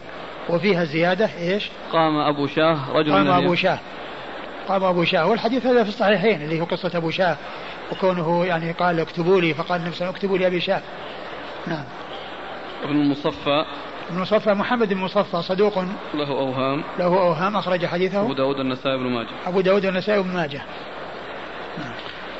وفيها زيادة إيش؟ قام أبو شاه رجل قام أبو شاه قام أبو شاه والحديث هذا في الصحيحين اللي هو قصة أبو شاه وكونه يعني قال اكتبوا لي فقال نفسه اكتبوا لي أبي شاه. نعم. ابن المصفى المصفى محمد المصفى صدوق له أوهام. له أوهام أخرج حديثه. أبو داود النسائي بن ماجه. أبو داود النسائي بن ماجه.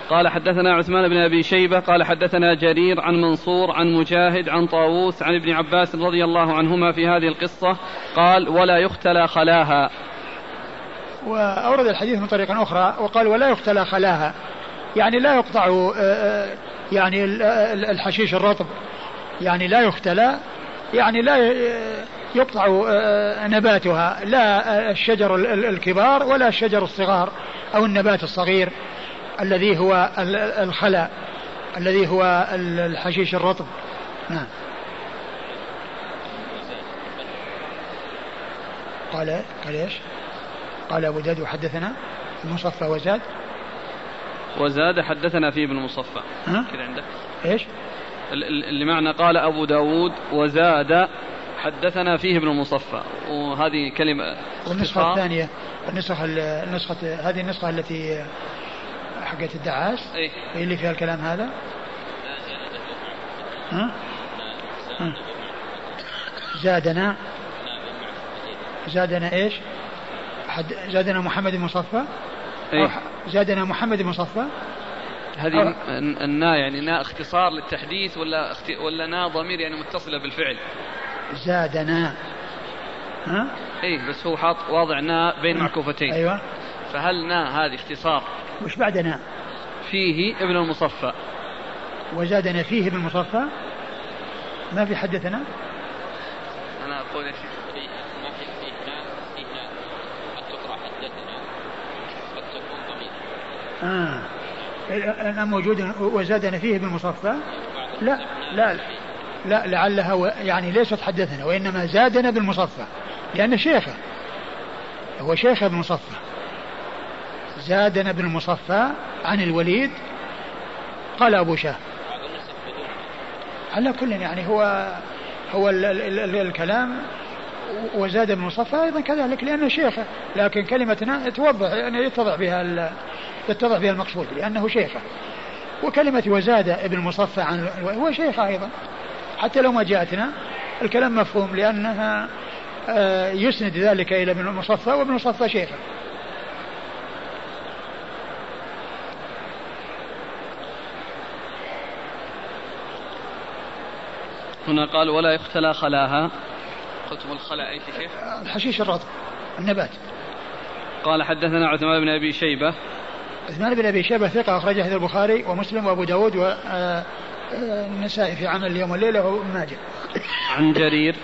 قال حدثنا عثمان بن أبي شيبة قال حدثنا جرير عن منصور عن مجاهد عن طاووس عن ابن عباس رضي الله عنهما في هذه القصة. قال ولا يختلى خلاها. وأورد الحديث من طريق أخرى وقال ولا يختلى خلاها. يعني لا يقطع آه، آه، يعني الحشيش الرطب. يعني لا يختلى يعني لا يقطع آه، نباتها لا الشجر الكبار ولا الشجر الصغار أو النبات الصغير الذي هو الخلا الذي هو الحشيش الرطب نعم قال قال إيش؟ قال أبو داود وحدثنا المصفى وزاد وزاد حدثنا فيه ابن مصفى ها؟ كذا عندك إيش؟ اللي معنى قال أبو داود وزاد حدثنا فيه ابن المصفى وهذه كلمة والنسخة الثانية النسخة النسخة هذه النسخة التي حقت الدعاس أي اللي فيها الكلام هذا ها؟ ها؟ زادنا زادنا إيش؟ حد زادنا محمد بن مصفى أي. زادنا محمد بن مصفى هذه النا يعني نا اختصار للتحديث ولا اخت... ولا نا ضمير يعني متصلة بالفعل. زادنا ها؟ اي بس هو حاط واضع نا بين معكوفتين. أيوه. فهل نا هذه اختصار؟ وش بعدنا؟ فيه ابن المصفى. وزادنا فيه ابن المصفى؟ ما في حدثنا أنا أقول يا شيخ ما الآن موجود وزادنا فيه ابن المصفى لا لا لا لعلها. يعني ليست حدثنا وإنما زادنا بالمصفى لأن شيخه هو شيخ ابن مصفى زادنا بن المصفى عن الوليد قال أبو شاه على كل يعني هو هو ال ال ال الكلام وزاد بن مصفى أيضا كذلك لأنه شيخه لكن كلمتنا توضح يعني يتضح بها يتضح بها المقصود لأنه شيخه وكلمة وزاد ابن مصفى عن هو شيخه أيضا. حتى لو ما جاءتنا الكلام مفهوم لأنها آه، يسند ذلك إلى ابن المصفى وابن المصفى شيخه هنا قال ولا يختلى خلاها قلتم الخلاء أي شيخ؟ الحشيش الرطب النبات قال حدثنا عثمان بن أبي شيبة عثمان بن أبي شيبة ثقة اخرجه البخاري ومسلم وأبو داود والنسائي في عمل اليوم والليلة وابن ماجه. عن جرير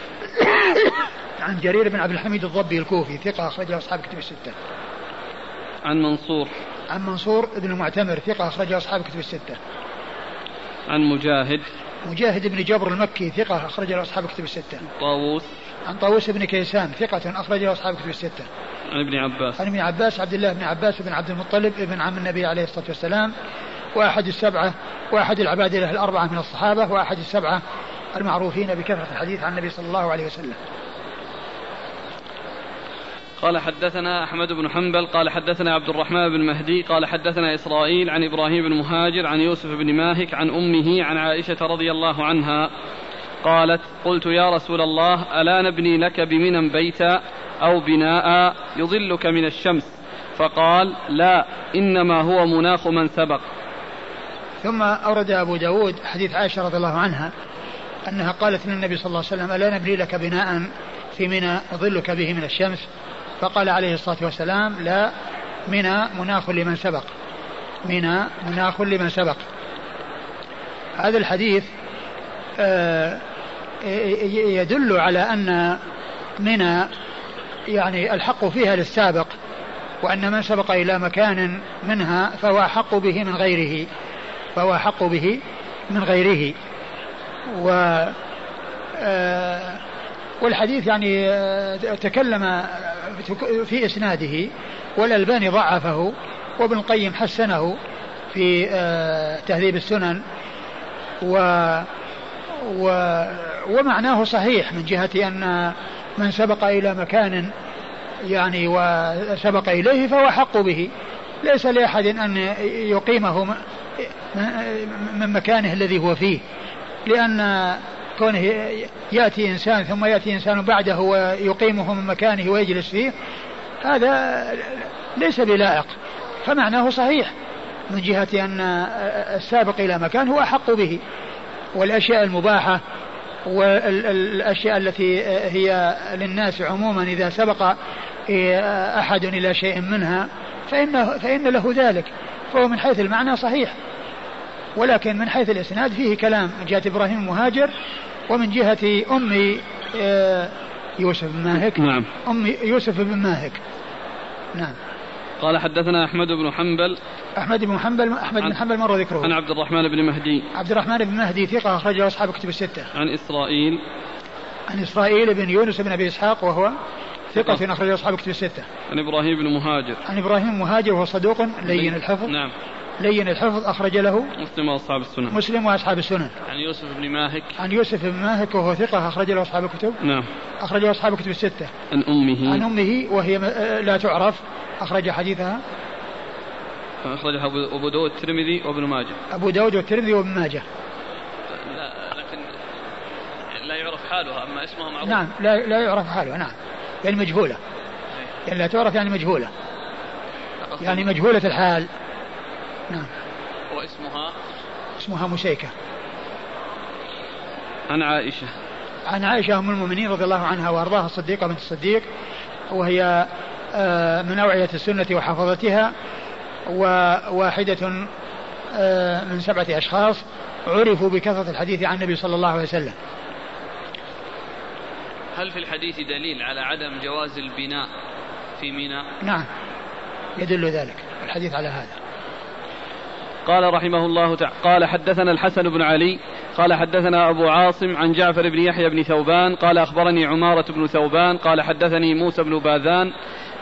عن جرير بن عبد الحميد الضبي الكوفي ثقة أخرجه أصحاب كتب الستة. عن منصور عن منصور بن المعتمر ثقة أخرجه أصحاب كتب الستة. عن مجاهد مجاهد بن جبر المكي ثقة أخرج له أصحاب كتب الستة. طاووس عن طاووس بن كيسان ثقة أخرج له أصحاب كتب الستة. عن ابن عباس عن ابن عباس عبد الله بن عباس بن عبد المطلب ابن عم النبي عليه الصلاة والسلام وأحد السبعة وأحد العباد له الأربعة من الصحابة وأحد السبعة المعروفين بكثرة الحديث عن النبي صلى الله عليه وسلم. قال حدثنا أحمد بن حنبل قال حدثنا عبد الرحمن بن مهدي قال حدثنا إسرائيل عن إبراهيم بن مهاجر عن يوسف بن ماهك عن أمه عن عائشة رضي الله عنها قالت قلت يا رسول الله ألا نبني لك بمنى بيتا أو بناء يظلك من الشمس؟ فقال لا إنما هو مناخ من سبق. ثم أورد أبو داود حديث عائشة رضي الله عنها أنها قالت للنبي صلى الله عليه وسلم ألا نبني لك بناء في منى يظلك به من الشمس؟ فقال عليه الصلاة والسلام لا منى مناخ لمن سبق. منى مناخ لمن سبق. هذا الحديث آه، يدل على أن منى يعني الحق فيها للسابق وأن من سبق إلى مكان منها فهو أحق به من غيره فهو أحق به من غيره. و آه، والحديث يعني آه، تكلم في إسناده والألباني ضعفه وابن القيم حسنه في آه، تهذيب السنن و و ومعناه صحيح من جهة أن من سبق إلى مكان يعني وسبق إليه فهو حق به. ليس لأحد أن يقيمه من مكانه الذي هو فيه. لأن كونه يأتي إنسان ثم يأتي إنسان بعده ويقيمه من مكانه ويجلس فيه هذا ليس بلائق. فمعناه صحيح من جهة أن السابق إلى مكان هو أحق به والأشياء المباحة والأشياء التي هي للناس عموما إذا سبق أحد إلى شيء منها فإن, فإن له ذلك فهو من حيث المعنى صحيح. ولكن من حيث الإسناد فيه كلام من جهة إبراهيم المهاجر ومن جهة أم آه، يوسف بن ماهك. نعم. أم يوسف بن ماهك. نعم. قال حدثنا أحمد بن حنبل. أحمد بن حنبل أحمد بن حنبل مر ذكره. عن عبد الرحمن بن مهدي. عبد الرحمن بن مهدي ثقة أخرجه أصحاب كتب الستة. عن إسرائيل. عن إسرائيل بن يونس بن أبي إسحاق وهو ثقة أخرجه أصحاب كتب الستة. عن إبراهيم بن مهاجر. عن إبراهيم مهاجر وهو صدوق لين الحفظ. نعم. لين الحفظ أخرج له مسلم وأصحاب السنن. مسلم وأصحاب السنن. عن يوسف بن ماهك. عن يوسف بن ماهك وهو ثقة أخرج له أصحاب الكتب. نعم. أخرج له أصحاب الكتب الستة. عن أمه. عن أمه وهي لا تعرف. أخرج حديثها. أخرجها أبو أبو داود الترمذي وابن ماجه. أبو داود والترمذي وابن ماجه. لا لكن لا يعرف حالها أما اسمها معروف. نعم لا, لا يعرف حالها نعم. يعني مجهولة. يعني لا تعرف يعني مجهولة. يعني مجهولة الحال. نعم. واسمها؟ اسمها مسيكة عن عائشة. عن عائشة أم المؤمنين رضي الله عنها وأرضاها الصديقة بنت الصديق وهي آه، من أوعية السنة وحفظتها وواحدة آه، من سبعة أشخاص عرفوا بكثرة الحديث عن النبي صلى الله عليه وسلم. هل في الحديث دليل على عدم جواز البناء في ميناء؟ نعم. يدل ذلك الحديث على هذا. قال رحمه الله تعالى قال حدثنا الحسن بن علي قال حدثنا أبو عاصم عن جعفر بن يحيى بن ثوبان قال أخبرني عمارة بن ثوبان قال حدثني موسى بن باذان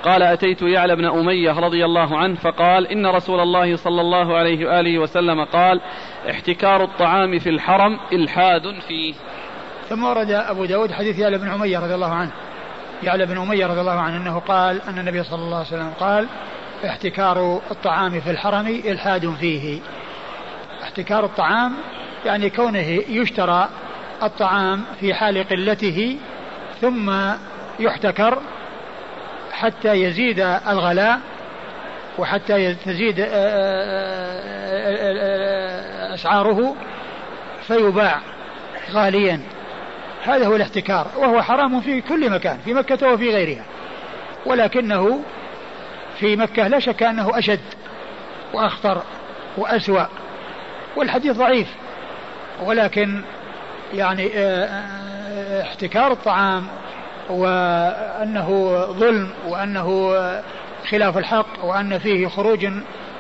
قال أتيت يعلى بن أمية رضي الله عنه فقال إن رسول الله صلى الله عليه وآله وسلم قال احتكار الطعام في الحرم إلحاد فيه. ثم ورد أبو داود حديث يعلى بن أمية رضي الله عنه. يعلى بن أمية رضي الله عنه أنه قال أن النبي صلى الله عليه وسلم قال احتكار الطعام في الحرم إلحاد فيه. احتكار الطعام يعني كونه يشترى الطعام في حال قلته ثم يحتكر حتى يزيد الغلاء وحتى تزيد آه، آه، آه، أسعاره فيباع غاليا. هذا هو الاحتكار وهو حرام في كل مكان في مكة وفي غيرها. ولكنه في مكة لا شك أنه أشد وأخطر وأسوأ والحديث ضعيف ولكن يعني آه، آه، احتكار الطعام وأنه ظلم وأنه خلاف الحق وأن فيه خروج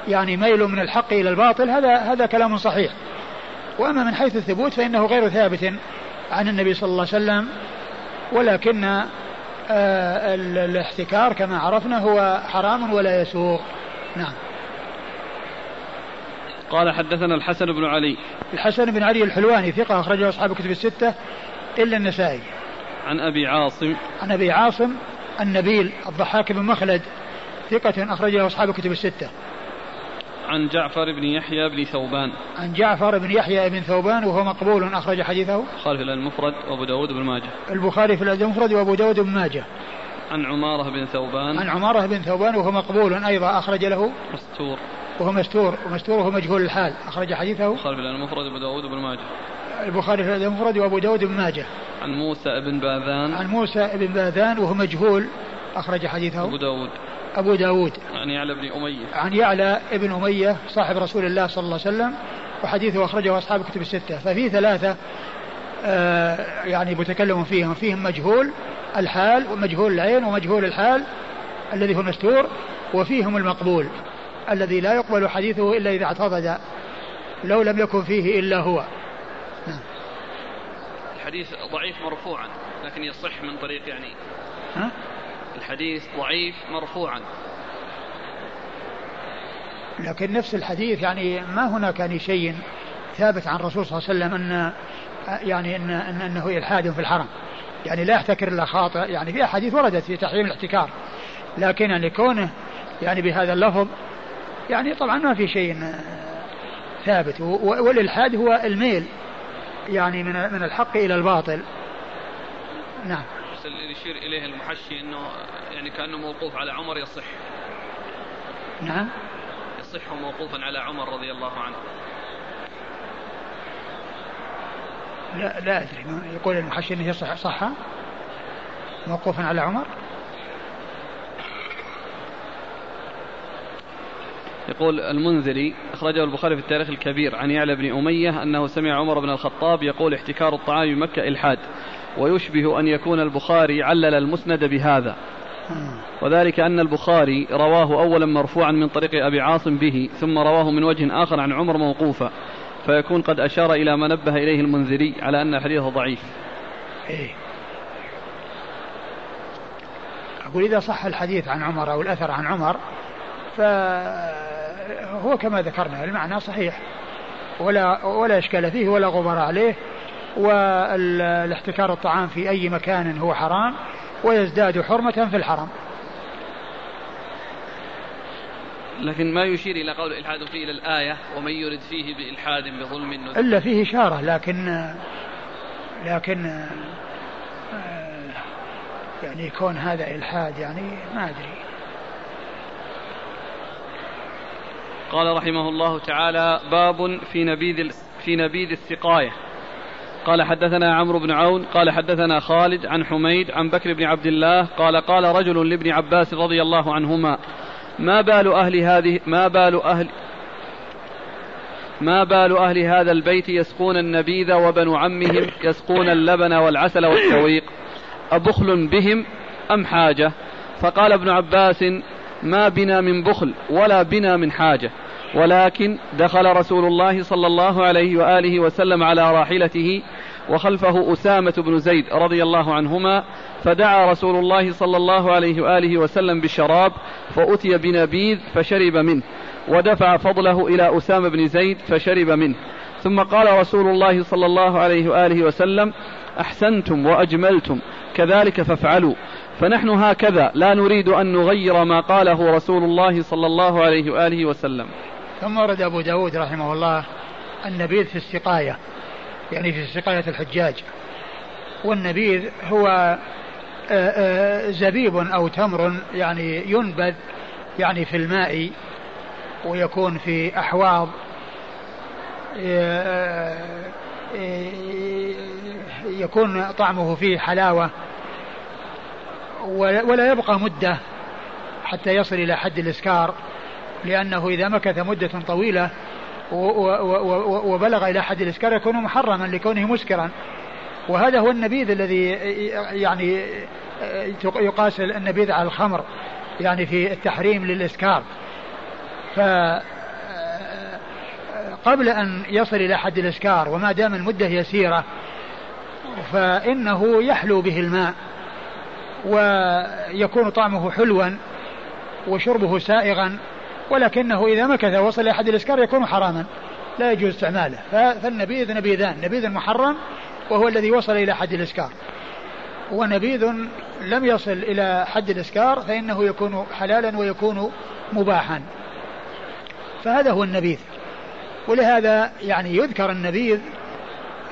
يعني ميل من الحق إلى الباطل هذا هذا كلام صحيح. وأما من حيث الثبوت فإنه غير ثابت عن النبي صلى الله عليه وسلم ولكن الاحتكار كما عرفنا هو حرام ولا يسوغ نعم. قال حدثنا الحسن بن علي. الحسن بن علي الحلواني ثقة أخرجه أصحاب الكتب الستة إلا النسائي. عن أبي عاصم. عن أبي عاصم النبيل الضحاك بن مخلد ثقة أخرجه أصحاب الكتب الستة. عن جعفر بن يحيى بن ثوبان. عن جعفر بن يحيى بن ثوبان وهو مقبول أخرج حديثه. خالف المفرد وأبو داود بن ماجه. البخاري في الأدب المفرد وأبو داود بن ماجه. عن عمارة بن ثوبان. عن عمارة بن ثوبان وهو مقبول أيضا أخرج له. مستور. وهو مستور ومستور وهو مجهول الحال أخرج حديثه. خالف المفرد وأبو داود بن ماجه. البخاري في الأدب المفرد وأبو داود بن ماجه. عن موسى بن باذان. عن موسى بن باذان وهو مجهول أخرج حديثه. أبو داود. أبو داود. عن يعلى بن أمية. عن يعلى ابن أمية صاحب رسول الله صلى الله عليه وسلم وحديثه أخرجه أصحاب الكتب الستة. ففي ثلاثة آه يعني متكلم فيهم. فيهم مجهول الحال ومجهول العين ومجهول الحال الذي هو المستور وفيهم المقبول الذي لا يقبل حديثه إلا إذا اعتضد لو لم يكن فيه إلا هو. الحديث ضعيف مرفوعا لكن يصح من طريق يعني. ها؟ الحديث ضعيف مرفوعا. لكن نفس الحديث يعني ما هناك يعني شيء ثابت عن الرسول صلى الله عليه وسلم ان يعني ان, إن أنه إلحاد في الحرم. يعني لا يحتكر إلا خاطئ. يعني في أحاديث وردت في تحريم الاحتكار. لكن يعني كونه يعني بهذا اللفظ يعني طبعا ما في شيء ثابت. والإلحاد هو الميل يعني من من الحق إلى الباطل. نعم. يشير إليه المحشي إنه يعني كأنه موقوف على عمر يصح. نعم. يصح موقوفا على عمر رضي الله عنه. لا لا أدري. يقول المحشي إنه يصح صح؟ موقوفا على عمر؟ يقول المنذري أخرجه البخاري في التاريخ الكبير عن يعلى بن أمية أنه سمع عمر بن الخطاب يقول احتكار الطعام بمكة إلحاد. ويشبه أن يكون البخاري علل المسند بهذا. وذلك أن البخاري رواه أولا مرفوعا من طريق أبي عاصم به ثم رواه من وجه آخر عن عمر موقوفا. فيكون قد أشار إلى ما نبه إليه المنذري على أن حديثه ضعيف. إيه. أقول إذا صح الحديث عن عمر أو الأثر عن عمر ف هو كما ذكرنا المعنى صحيح. ولا ولا إشكال فيه ولا غبار عليه. والاحتكار الطعام في أي مكان هو حرام ويزداد حرمة في الحرم. لكن ما يشير إلى قول الإلحاد فيه إلى الآية ومن يرد فيه بإلحاد بظلم إلا فيه إشارة لكن لكن يعني كون هذا إلحاد يعني ما أدري. قال رحمه الله تعالى باب في نبيذ في نبيذ السقاية. قال حدثنا عمرو بن عون قال حدثنا خالد عن حميد عن بكر بن عبد الله قال قال رجل لابن عباس رضي الله عنهما ما بال أهل هذه ما بال أهل ما بال أهل هذا البيت يسقون النبيذ وبنو عمهم يسقون اللبن والعسل والسويق أبخل بهم أم حاجة؟ فقال ابن عباس ما بنا من بخل ولا بنا من حاجة. ولكن دخل رسول الله صلى الله عليه وآله وسلم على راحلته وخلفه أسامة بن زيد رضي الله عنهما فدعا رسول الله صلى الله عليه وآله وسلم بالشراب فأتي بنبيذ فشرب منه ودفع فضله إلى أسامة بن زيد فشرب منه. ثم قال رسول الله صلى الله عليه وآله وسلم أحسنتم وأجملتم كذلك فافعلوا. فنحن هكذا لا نريد أن نغير ما قاله رسول الله صلى الله عليه وآله وسلم. ثم ورد أبو داود رحمه الله النبيذ في السقاية يعني في سقاية الحجاج. والنبيذ هو آه، آه، زبيب أو تمر يعني ينبذ يعني في الماء ويكون في أحواض آه، يكون طعمه فيه حلاوة ولا يبقى مدة حتى يصل إلى حد الإسكار. لأنه إذا مكث مدة طويلة وبلغ إلى حد الإسكار يكون محرما لكونه مسكرا. وهذا هو النبيذ الذي يعني يقاس النبيذ على الخمر يعني في التحريم للإسكار. ف قبل أن يصل إلى حد الإسكار وما دام المدة يسيرة فإنه يحلو به الماء ويكون طعمه حلوا وشربه سائغا ولكنه إذا مكث وصل إلى حد الإسكار يكون حراما. لا يجوز استعماله. فالنبيذ نبيذان. نبيذ محرم وهو الذي وصل إلى حد الإسكار. ونبيذ لم يصل إلى حد الإسكار فإنه يكون حلالا ويكون مباحا. فهذا هو النبيذ. ولهذا يعني يذكر النبيذ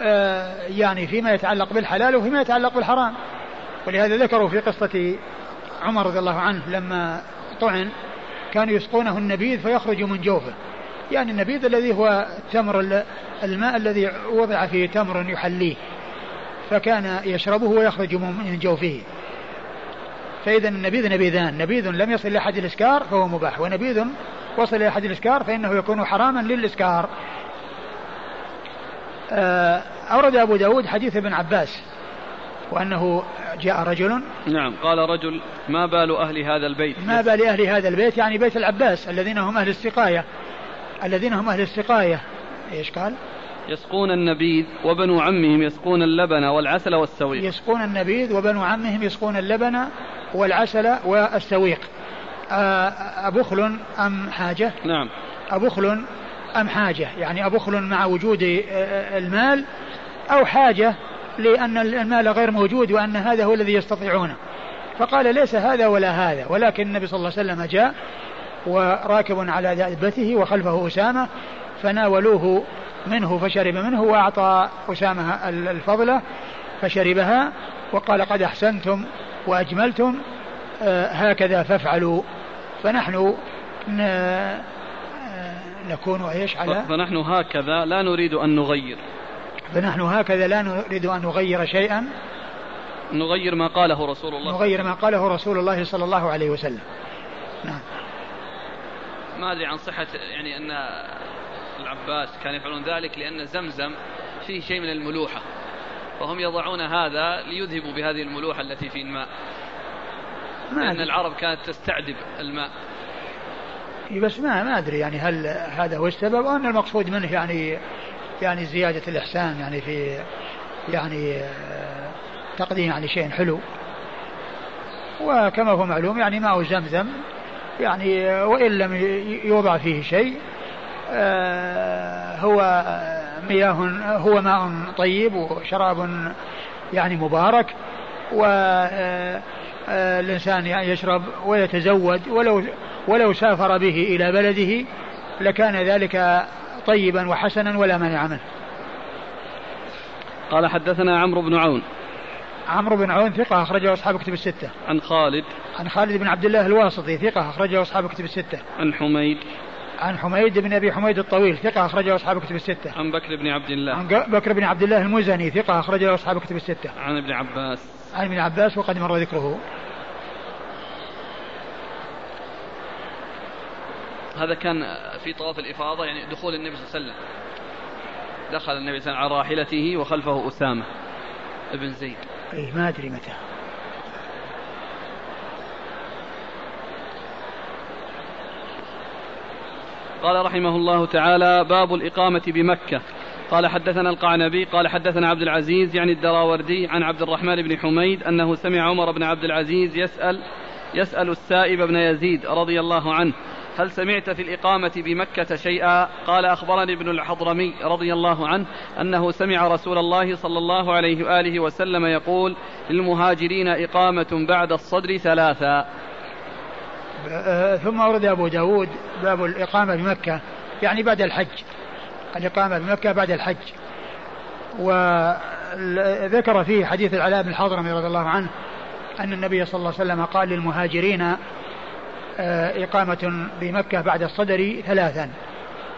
آه، يعني فيما يتعلق بالحلال وفيما يتعلق بالحرام. ولهذا ذكروا في قصة عمر رضي الله عنه لما طعن كانوا يسقونه النبيذ فيخرج من جوفه. يعني النبيذ الذي هو تمر الماء الذي وضع فيه تمر يحليه. فكان يشربه ويخرج من جوفه. فإذا النبيذ نبيذان. نبيذ لم يصل إلى حد الإسكار فهو مباح. ونبيذ وصل إلى حد الإسكار فإنه يكون حراما للإسكار. آه، أورد أبو داود حديث ابن عباس. وأنه جاء رجل نعم قال رجل ما بال أهل هذا البيت؟ ما بال أهل هذا البيت؟ يعني بيت العباس الذين هم أهل السقاية. الذين هم أهل السقاية. إيش قال؟ يسقون النبيذ وبنو عمهم يسقون اللبن والعسل والسويق. يسقون النبيذ وبنو عمهم يسقون اللبن والعسل والسويق. أبخل أم حاجة؟ نعم. أبخل أم حاجة. يعني أبخل مع وجود المال أو حاجة لأن المال غير موجود وأن هذا هو الذي يستطيعونه. فقال ليس هذا ولا هذا ولكن النبي صلى الله عليه وسلم جاء وراكب على دابته وخلفه أسامة فناولوه منه فشرب منه وأعطى أسامة الفضلة فشربها وقال قد أحسنتم وأجملتم آه، هكذا فافعلوا. فنحن آه، نكون إيش على؟ فنحن هكذا لا نريد أن نغير. فنحن هكذا لا نريد أن نغير شيئا. نغير ما قاله رسول الله. نغير ما قاله رسول الله صلى الله عليه وسلم. نعم. ما أدري عن صحة يعني أن العباس كانوا يفعلون ذلك لأن زمزم فيه شيء من الملوحة. فهم يضعون هذا ليذهبوا بهذه الملوحة التي في الماء. لأن العرب كانت تستعذب الماء. بس ما ما أدري يعني هل هذا هو السبب أو أن المقصود منه يعني يعني زيادة الإحسان يعني في يعني تقديم يعني شيء حلو. وكما هو معلوم يعني ماء زمزم يعني وإن لم يوضع فيه شيء هو مياه هو ماء طيب وشراب يعني مبارك والإنسان يعني يشرب ويتزود ولو ولو سافر به إلى بلده لكان ذلك طيبا وحسنا ولا مانع منه قال حدثنا عمرو بن عون عمرو بن عون ثقة أخرجه أصحاب كتب الستة. عن خالد. عن خالد بن عبد الله الواسطي ثقة أخرجه أصحاب كتب الستة. عن حميد. عن حميد بن أبي حميد الطويل ثقة أخرجه أصحاب كتب الستة. عن بكر بن عبد الله. عن بكر بن عبد الله المزني ثقة أخرجه أصحاب كتب الستة. عن ابن عباس. عن ابن عباس وقد مر ذكره. هذا كان في طواف الإفاضة يعني دخول النبي صلى الله عليه وسلم. دخل النبي صلى الله عليه وسلم على راحلته وخلفه أسامة ابن زيد. أي ما أدري متى. قال رحمه الله تعالى باب الإقامة بمكة. قال حدثنا القعنبي قال حدثنا عبد العزيز يعني الدراوردي عن عبد الرحمن بن حميد أنه سمع عمر بن عبد العزيز يسأل يسأل السائب بن يزيد رضي الله عنه هل سمعت في الإقامة بمكة شيئا؟ قال أخبرني ابن الحضرمي رضي الله عنه أنه سمع رسول الله صلى الله عليه وآله وسلم يقول للمهاجرين إقامة بعد الصدر ثلاثا. ثم ورد أبو داود باب الإقامة بمكة يعني بعد الحج. الإقامة بمكة بعد الحج. وذكر فيه حديث العلاء بن الحضرمي رضي الله عنه أن النبي صلى الله عليه وسلم قال للمهاجرين آه، إقامة بمكة بعد الصدر ثلاثا.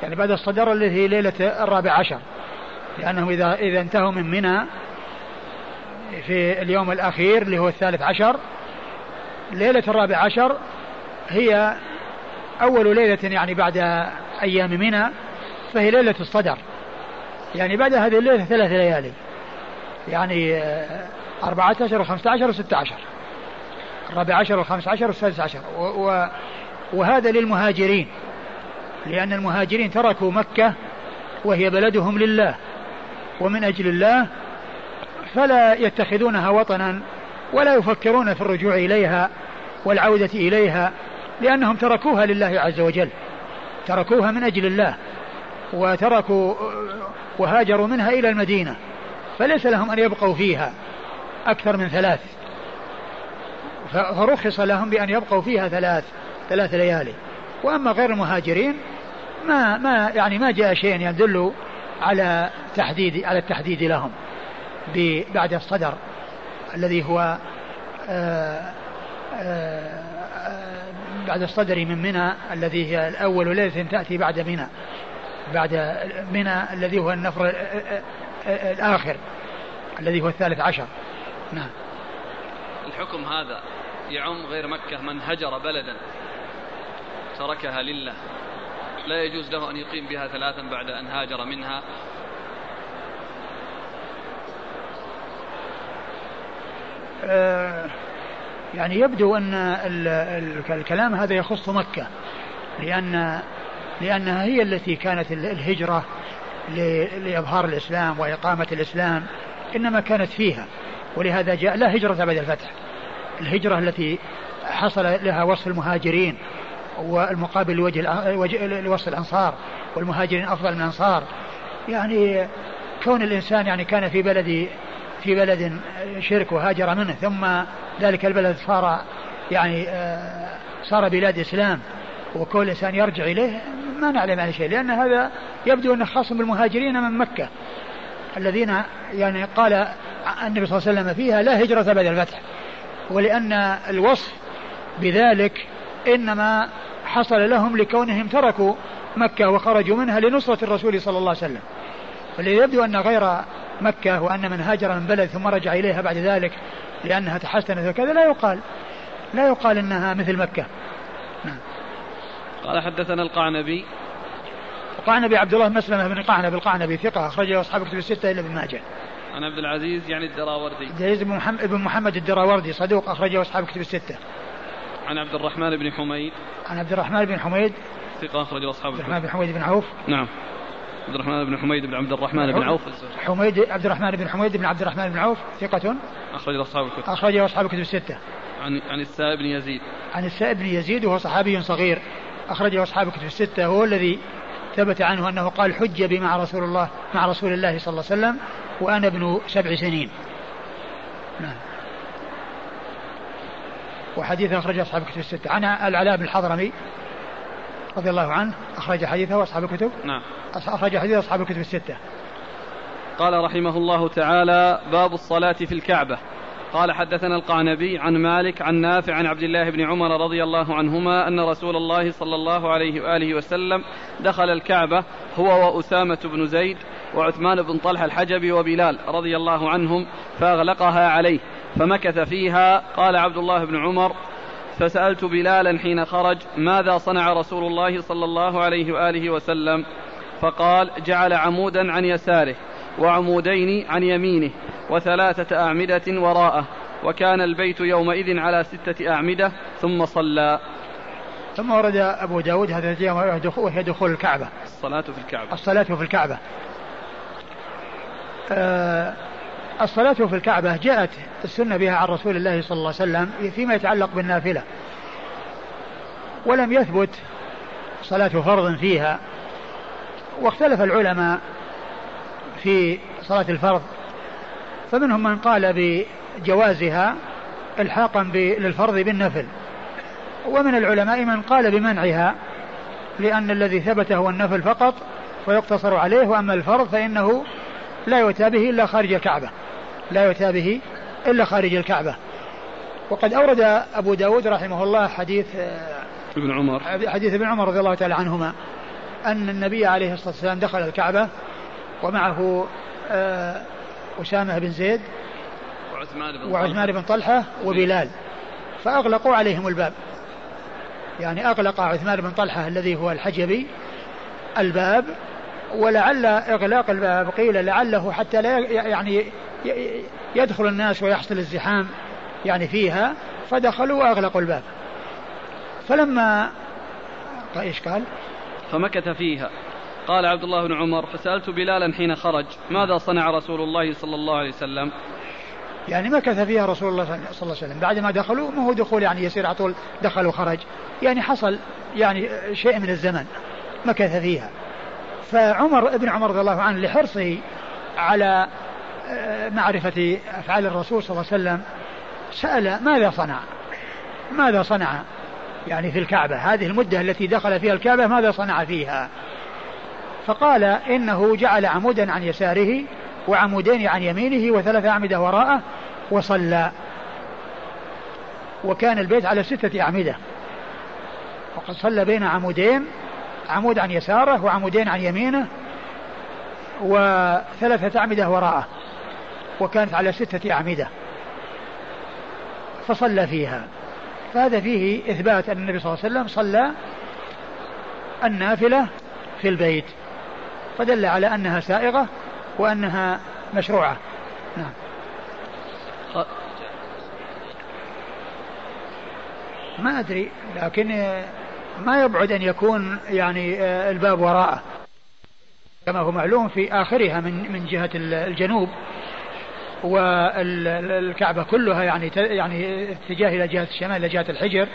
يعني بعد الصدر الذي هي ليلة الرابع عشر. لأنهم إذا إذا انتهوا من منى في اليوم الأخير اللي هو الثالث عشر ليلة الرابع عشر هي أول ليلة يعني بعد أيام منى فهي ليلة الصدر. يعني بعد هذه الليلة ثلاث ليالي. يعني آه، أربعة عشر وخمسة عشر وستة عشر. الرابع عشر والخامس عشر والسادس عشر. و وهذا للمهاجرين. لأن المهاجرين تركوا مكة وهي بلدهم لله. ومن أجل الله فلا يتخذونها وطنا ولا يفكرون في الرجوع إليها والعودة إليها لأنهم تركوها لله عز وجل. تركوها من أجل الله. وتركوا وهاجروا منها إلى المدينة. فليس لهم أن يبقوا فيها أكثر من ثلاث. فرخص لهم بأن يبقوا فيها ثلاث ثلاث ليالي. وأما غير المهاجرين ما ما يعني ما جاء شيء يدل على تحديد على التحديد لهم بعد الصدر الذي هو آآ آآ بعد الصدر من منى الذي هي الأول ليلة تأتي بعد منى بعد منى الذي هو النفر الآخر الذي هو الثالث عشر. نعم. الحكم هذا يعم غير مكة من هجر بلدا. تركها لله. لا يجوز له أن يقيم بها ثلاثا بعد أن هاجر منها. آه يعني يبدو أن الكلام هذا يخص مكة. لأن لأنها هي التي كانت الهجرة لإظهار الإسلام وإقامة الإسلام. إنما كانت فيها. ولهذا جاء لا هجرة بعد الفتح. الهجرة التي حصل لها وصف المهاجرين والمقابل لوجه لوصف الأنصار والمهاجرين أفضل من الأنصار. يعني كون الإنسان يعني كان في بلد في بلد شرك وهاجر منه ثم ذلك البلد صار يعني آه، صار بلاد إسلام وكل الإنسان يرجع إليه ما نعلم عن شيء لأن هذا يبدو أنه خاص بالمهاجرين من مكة. الذين يعني قال النبي صلى الله عليه وسلم فيها لا هجرة بعد الفتح. ولأن الوصف بذلك إنما حصل لهم لكونهم تركوا مكة وخرجوا منها لنصرة الرسول صلى الله عليه وسلم. والذي يبدو أن غير مكة وأن من هاجر من بلد ثم رجع إليها بعد ذلك لأنها تحسنت وكذا لا يقال لا يقال أنها مثل مكة. نعم. قال حدثنا القعنبي. القعنبي عبد الله مسلمة بن قعنبي القعنبي ثقة أخرجه أصحاب كتب الستة إلا ابن ماجه. عن عبد العزيز يعني الدراوردي. عبد العزيز بن محمد, بن محمد الدراوردي صدوق أخرجه أصحاب كتب الستة. عن عبد الرحمن بن حميد. عن عبد الرحمن بن حميد. ثقة أخرجه أصحاب عبد الرحمن بن حميد بن عوف. نعم. عبد الرحمن بن حميد بن عبد الرحمن بن عوف. حميد عبد الرحمن بن حميد بن عبد الرحمن بن عوف. ثقة. أخرج أصحاب الكتب. أخرج أصحاب الكتب الستة. عن عن السائب بن يزيد. عن السائب بن يزيد وهو صحابي صغير. أخرجه أصحاب كتب الستة. هو الذي ثبت عنه أنه قال حج بي مع رسول الله مع رسول الله صلى الله عليه وسلم. وأنا ابن سبع سنين. نعم. وحديث أخرجه أصحاب الكتب الستة. عن العلاء بن الحضرمي رضي الله عنه أخرج حديثه أصحاب الكتب. نعم. أخرج حديث أصحاب الكتب الستة. قال رحمه الله تعالى باب الصلاة في الكعبة. قال حدثنا القعنبي عن مالك عن نافع عن عبد الله بن عمر رضي الله عنهما أن رسول الله صلى الله عليه وآله وسلم دخل الكعبة هو وأسامة بن زيد وعثمان بن طلحة الحجبي وبلال رضي الله عنهم فأغلقها عليه فمكث فيها. قال عبد الله بن عمر فسألت بلالا حين خرج ماذا صنع رسول الله صلى الله عليه وآله وسلم؟ فقال جعل عمودا عن يساره وعمودين عن يمينه وثلاثة أعمدة وراءه وكان البيت يومئذ على ستة أعمدة ثم صلى. ثم ورد أبو داود هذا وهي دخول الكعبة. الصلاة في الكعبة. الصلاة في الكعبة. الصلاة في الكعبة جاءت السنة بها عن رسول الله صلى الله عليه وسلم فيما يتعلق بالنافلة. ولم يثبت صلاة فرض فيها. واختلف العلماء في صلاة الفرض. فمنهم من قال بجوازها إلحاقا للفرض بالنفل. ومن العلماء من قال بمنعها لأن الذي ثبت هو النفل فقط ويقتصر عليه وأما الفرض فإنه لا يؤتى به إلا خارج الكعبة. لا يؤتى به إلا خارج الكعبة. وقد أورد أبو داود رحمه الله حديث ابن عمر. حديث ابن عمر رضي الله تعالى عنهما أن النبي عليه الصلاة والسلام دخل الكعبة ومعه آه، أسامة بن زيد وعثمان بن وعثمان بن طلحة وبلال. فأغلقوا عليهم الباب. يعني أغلق عثمان بن طلحة الذي هو الحجبي الباب ولعل إغلاق الباب قيل لعله حتى لا يعني يدخل الناس ويحصل الزحام يعني فيها فدخلوا وأغلقوا الباب. فلما إيش قال؟ فمكث فيها. قال عبد الله بن عمر فسألت بلالا حين خرج ماذا صنع رسول الله صلى الله عليه وسلم؟ يعني مكث فيها رسول الله صلى الله عليه وسلم. بعد ما دخلوا ما هو دخول يعني يصير على طول دخل وخرج. يعني حصل يعني شيء من الزمن مكث فيها. فعمر ابن عمر رضي الله عنه لحرصه على آه، معرفة أفعال الرسول صلى الله عليه وسلم سأل ماذا صنع؟ ماذا صنع؟ يعني في الكعبة هذه المدة التي دخل فيها الكعبة ماذا صنع فيها؟ فقال إنه جعل عمودا عن يساره وعمودين عن يمينه وثلاث أعمدة وراءه وصلى. وكان البيت على ستة أعمدة. وقد صلى بين عمودين عمود عن يساره وعمودين عن يمينه وثلاثة أعمدة وراءه وكانت على ستة أعمدة. فصلى فيها. فهذا فيه إثبات أن النبي صلى الله عليه وسلم صلى النافلة في البيت. فدل على أنها سائغة وأنها مشروعة. نعم. ما أدري لكن ما يبعد أن يكون يعني الباب وراءه. كما هو معلوم في آخرها من من جهة الجنوب. والكعبة كلها يعني يعني اتجاه إلى جهة الشمال إلى جهة الحجر.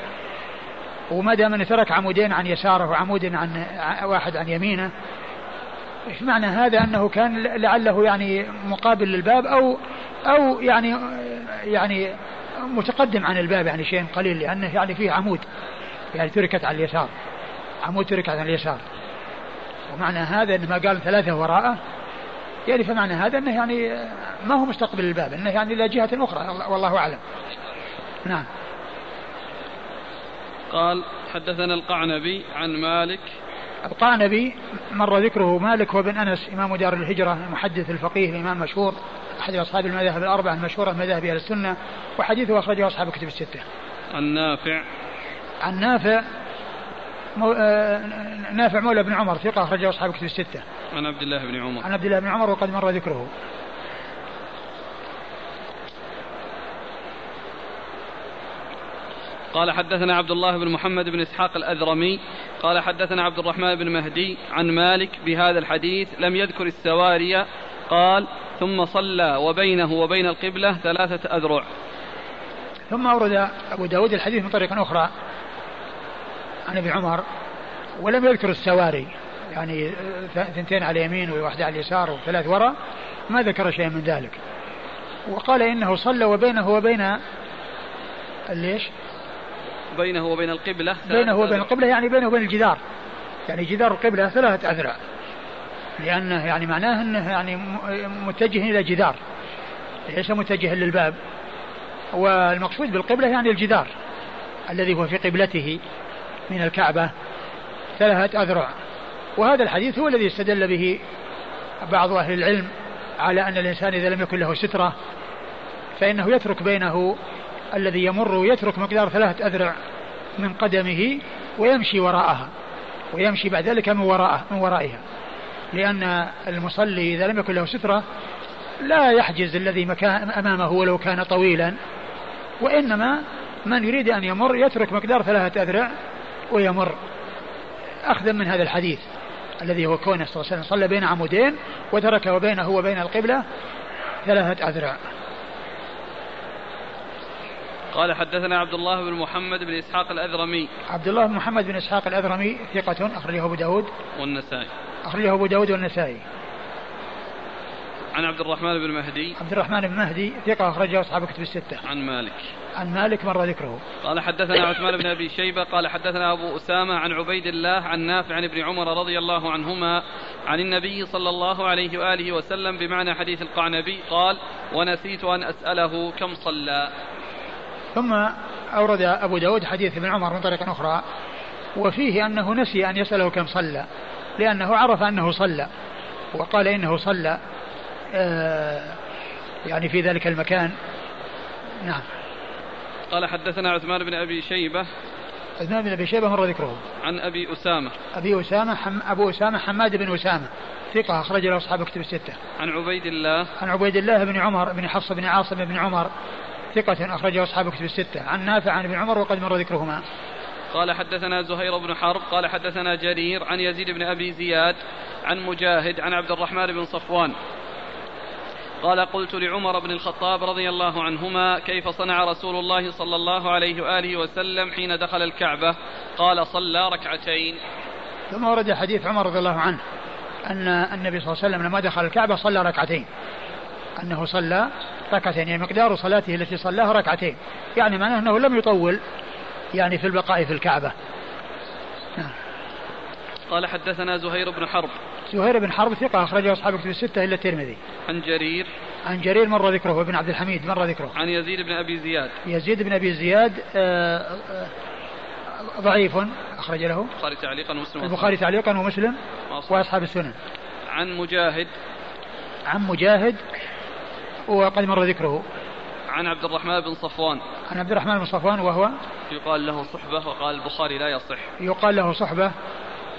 وما دام أنه ترك عمودين عن يساره وعمود عن واحد عن يمينه إيش معنى هذا؟ أنه كان لعله يعني مقابل للباب أو أو يعني يعني متقدم عن الباب يعني شيء قليل لأنه يعني فيه عمود. يعني تركت على اليسار. عمود تركت على اليسار. ومعنى هذا انه ما قال ثلاثة وراءه. يعني فمعنى هذا إنه يعني ما هو مستقبل الباب إنه يعني إلى جهة أخرى والله أعلم. نعم. قال حدثنا القعنبي عن مالك. القعنبي مر ذكره مالك هو بن أنس إمام دار الهجرة المحدث الفقيه الامام المشهور أحد أصحاب المذاهب الأربعة المشهورة مذاهب أهل السنة وحديثه أخرجه أصحاب الكتب الستة. عن نافع عن نافع مو... آه... نافع مولى بن عمر ثقة أخرجه أصحاب الكتب الستة. عن عبد الله بن عمر. عن عبد الله بن عمر وقد مر ذكره. قال حدثنا عبد الله بن محمد بن إسحاق الأذرمي قال حدثنا عبد الرحمن بن مهدي عن مالك بهذا الحديث لم يذكر السواري قال ثم صلى وبينه وبين القبلة ثلاثة أذرع ثم أورد أبو داود الحديث من طريق أخرى عن ابن عمر ولم يذكر السواري يعني ثنتين على اليمين وواحدة على اليسار وثلاث وراء ما ذكر شيئا من ذلك. وقال إنه صلى وبينه وبين ليش؟ بينه وبين القبلة بينه وبين القبلة يعني بينه وبين الجدار. يعني جدار القبلة ثلاثة أذرع. لأنه يعني معناه أنه يعني متجه إلى جدار. ليس متجها للباب. والمقصود بالقبلة يعني الجدار الذي هو في قبلته. من الكعبة ثلاثة أذرع. وهذا الحديث هو الذي استدل به بعض أهل العلم على أن الإنسان إذا لم يكن له سترة فإنه يترك بينه الذي يمر يترك مقدار ثلاثة أذرع من قدمه ويمشي وراءها ويمشي بعد ذلك من وراءه من ورائها. لأن المصلي إذا لم يكن له سترة لا يحجز الذي مكان أمامه ولو كان طويلا وإنما من يريد أن يمر يترك مقدار ثلاثة أذرع ويمر. أخذا من هذا الحديث الذي هو كونه صلى الله عليه وسلم صلى بين عمودين وترك وبينه وبين القبلة ثلاثة أذرع. قال حدثنا عبد الله بن محمد بن إسحاق الأذرمي. عبد الله بن محمد بن إسحاق الأذرمي ثقة أخرجه أبو داود. والنسائي. أخرجه أبو داود والنسائي. عن عبد الرحمن بن مهدي. عبد الرحمن بن مهدي ثقة أخرجه أصحاب كتب الستة. عن مالك. عن مالك مر ذكره. قال حدثنا عثمان بن أبي شيبة قال حدثنا أبو أسامة عن عبيد الله عن نافع عن ابن عمر رضي الله عنهما عن النبي صلى الله عليه وآله وسلم بمعنى حديث القعنبي قال ونسيت أن أسأله كم صلى. ثم أورد أبو داود حديث ابن عمر من طريق أخرى وفيه أنه نسي أن يسأله كم صلى لأنه عرف أنه صلى وقال إنه صلى. يعني في ذلك المكان. نعم. قال حدثنا عثمان بن أبي شيبة. عثمان بن أبي شيبة مر ذكره. عن أبي أسامة. أبي أسامة حم أبو أسامة حماد بن أسامة. ثقة أخرج له أصحاب كتب الستة. عن عبيد الله. عن عبيد الله بن عمر بن حفص بن عاصم بن عمر. ثقة أخرجه أصحاب كتب الستة. عن نافع عن ابن عمر وقد مر ذكرهما. قال حدثنا زهير بن حرب. قال حدثنا جرير عن يزيد بن أبي زياد. عن مجاهد عن عبد الرحمن بن صفوان. قال قلت لعمر بن الخطاب رضي الله عنهما كيف صنع رسول الله صلى الله عليه وآله وسلم حين دخل الكعبة؟ قال صلى ركعتين. ثم ورد حديث عمر رضي الله عنه أن النبي صلى الله عليه وسلم لما دخل الكعبة صلى ركعتين. أنه صلى ركعتين يعني مقدار صلاته التي صلاها ركعتين. يعني معناه أنه لم يطول يعني في البقاء في الكعبة. نعم. قال حدثنا زهير بن حرب. زهير بن حرب ثقة أخرجه أصحاب كتب الستة إلا الترمذي. عن جرير عن جرير مر ذكره وابن عبد الحميد مر ذكره. عن يزيد بن أبي زياد. يزيد بن أبي زياد آه، آه، ضعيف أخرج له. البخاري تعليقا ومسلم. البخاري تعليقا ومسلم وأصحاب السنن. عن مجاهد. عن مجاهد وقد مر ذكره. عن عبد الرحمن بن صفوان. عن عبد الرحمن بن صفوان وهو يقال له صحبة وقال البخاري لا يصح. يقال له صحبة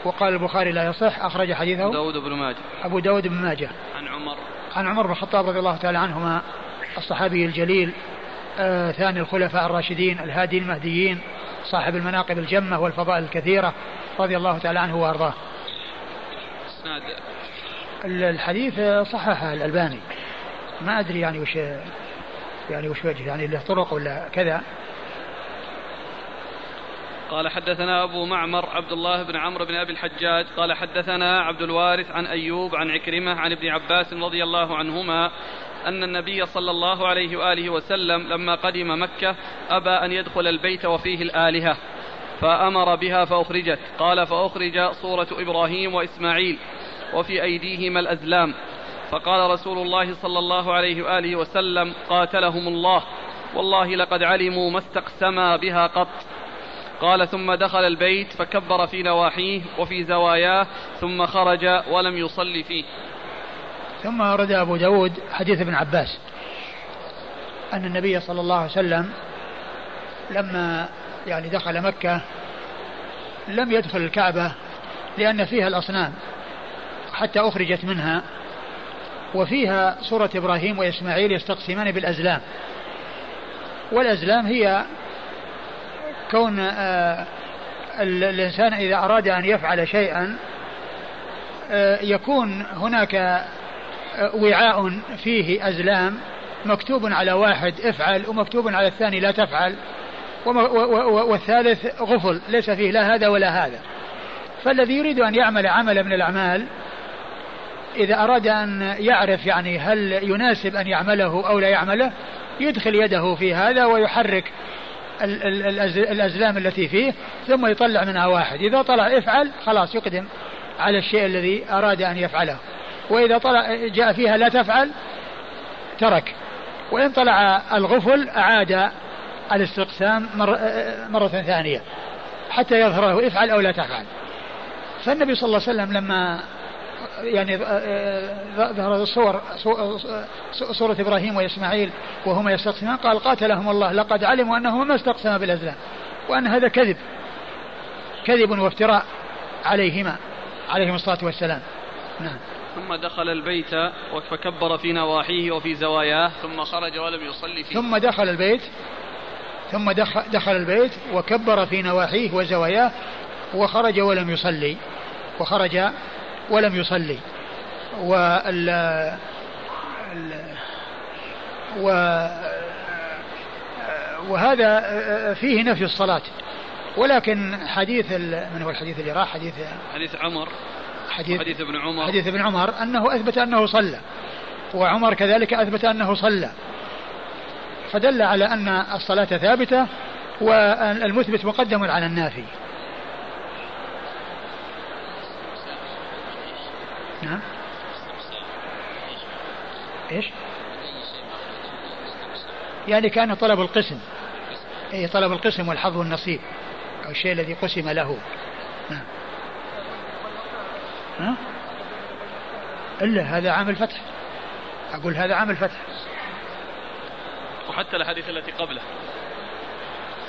وقال البخاري لا يصح أخرج حديثه. أبو داود بن ماجه. أبو داود بن ماجه. عن عمر. عن عمر بن الخطاب رضي الله تعالى عنهما الصحابي الجليل آه ثاني الخلفاء الراشدين الهادي المهديين صاحب المناقب الجمة والفضائل الكثيرة رضي الله تعالى عنه وأرضاه. الحديث صححه الألباني. ما أدري يعني وش يعني وش وجه يعني له طرق ولا كذا. قال حدثنا أبو معمر عبد الله بن عمرو بن أبي الحجاج قال حدثنا عبد الوارث عن أيوب عن عكرمة عن ابن عباس رضي الله عنهما أن النبي صلى الله عليه وآله وسلم لما قدم مكة أبى أن يدخل البيت وفيه الآلهة فأمر بها فأخرجت. قال فأخرج صورة إبراهيم وإسماعيل وفي أيديهما الأزلام. فقال رسول الله صلى الله عليه وآله وسلم قاتلهم الله. والله لقد علموا ما استقسما بها قط. قال ثم دخل البيت فكبر في نواحيه وفي زواياه ثم خرج ولم يصلي فيه. ثم أورد أبو داود حديث ابن عباس أن النبي صلى الله عليه وسلم لما يعني دخل مكة لم يدخل الكعبة لأن فيها الأصنام حتى أخرجت منها وفيها صورة إبراهيم وإسماعيل يستقسمان بالأزلام. والأزلام هي كون آه، الإنسان إذا أراد أن يفعل شيئا آه، يكون هناك آه، وعاء فيه أزلام مكتوب على واحد افعل ومكتوب على الثاني لا تفعل والثالث غفل ليس فيه لا هذا ولا هذا. فالذي يريد أن يعمل عملا من الأعمال إذا أراد أن يعرف يعني هل يناسب أن يعمله أو لا يعمله يدخل يده في هذا ويحرك الأزلام التي فيه ثم يطلع منها واحد. إذا طلع افعل خلاص يقدم على الشيء الذي أراد أن يفعله. وإذا طلع جاء فيها لا تفعل ترك. وإن طلع الغفل أعاد الاستقسام مر مرة ثانية حتى يظهر له افعل أو لا تفعل. فالنبي صلى الله عليه وسلم لما يعني ظهرت الصور صورة إبراهيم وإسماعيل وهما يستقسمان. قال قاتلهم الله لقد علموا أنهما ما استقسما بالأزلام وأن هذا كذب. كذب وافتراء عليهما عليهم الصلاة والسلام. نعم. ثم دخل البيت فكبر في نواحيه وفي زواياه ثم خرج ولم يصلي فيه. ثم دخل البيت ثم دخل, دخل البيت وكبر في نواحيه وزواياه وخرج ولم يصلي. وخرج ولم يصلي. وال ال- و وهذا فيه نفي الصلاة. ولكن حديث ال- من هو الحديث اللي راح؟ حديث حديث عمر. حديث حديث ابن عمر. حديث ابن عمر أنه أثبت أنه صلى. وعمر كذلك أثبت أنه صلى. فدل على أن الصلاة ثابتة والمثبت مقدم على النافي. نعم. إيش؟ يعني كان طلب القسم. اي طلب القسم والحظ والنصيب. أو الشيء الذي قسم له. نعم. ها؟ إلا هذا عام الفتح. أقول هذا عام الفتح. وحتى الأحاديث التي قبله.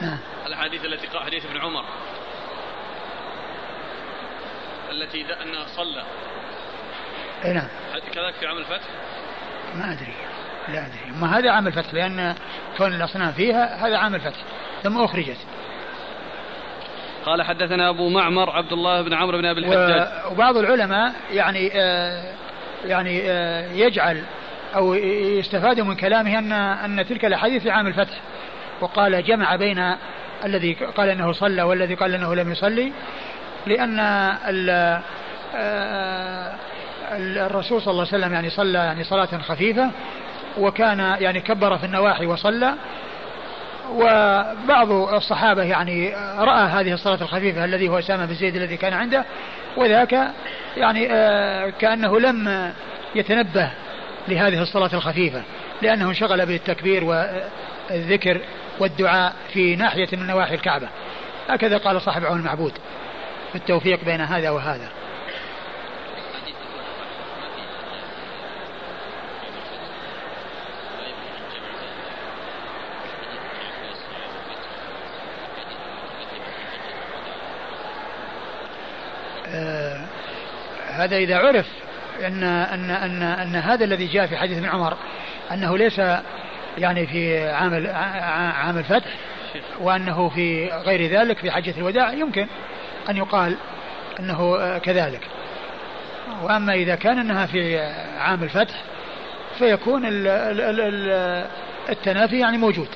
نعم. الأحاديث التي حديث ابن عمر. التي أنه صلى. اي نعم. كذلك في عام الفتح؟ ما أدري. لا أدري. ما هذا عام الفتح لأن كون الأصنام فيها هذا عام الفتح. ثم أخرجت. قال حدثنا أبو معمر عبد الله بن عمرو بن أبي الحجاج. وبعض العلماء يعني آه يعني آه يجعل أو يستفاد من كلامه أن أن تلك الأحاديث في عام الفتح. وقال جمع بين الذي قال إنه صلى والذي قال إنه لم يصلي لأن ال آه، ال- الرسول صلى الله عليه وسلم يعني صلى يعني صلاة خفيفة وكان يعني كبر في النواحي وصلى. وبعض الصحابة يعني رأى هذه الصلاة الخفيفة الذي هو أسامة بن زيد الذي كان عنده وذاك يعني آه، كأنه لم يتنبه لهذه الصلاة الخفيفة لأنه انشغل بالتكبير والذكر والدعاء في ناحية من نواحي الكعبة. هكذا قال صاحب عون المعبود في التوفيق بين هذا وهذا حديث ابن عمر ما في لا يمكن أن جمع بين حديث ابن عباس في عام الفتح وحديث آه، هذا إذا عرف أن أن أن أن هذا الذي جاء في حديث ابن عمر أنه ليس يعني في عام عام الفتح وأنه في غير ذلك في حجة الوداع يمكن أن يقال أنه كذلك. وأما إذا كان أنها في عام الفتح فيكون ال- ال- ال- ال- التنافي يعني موجود.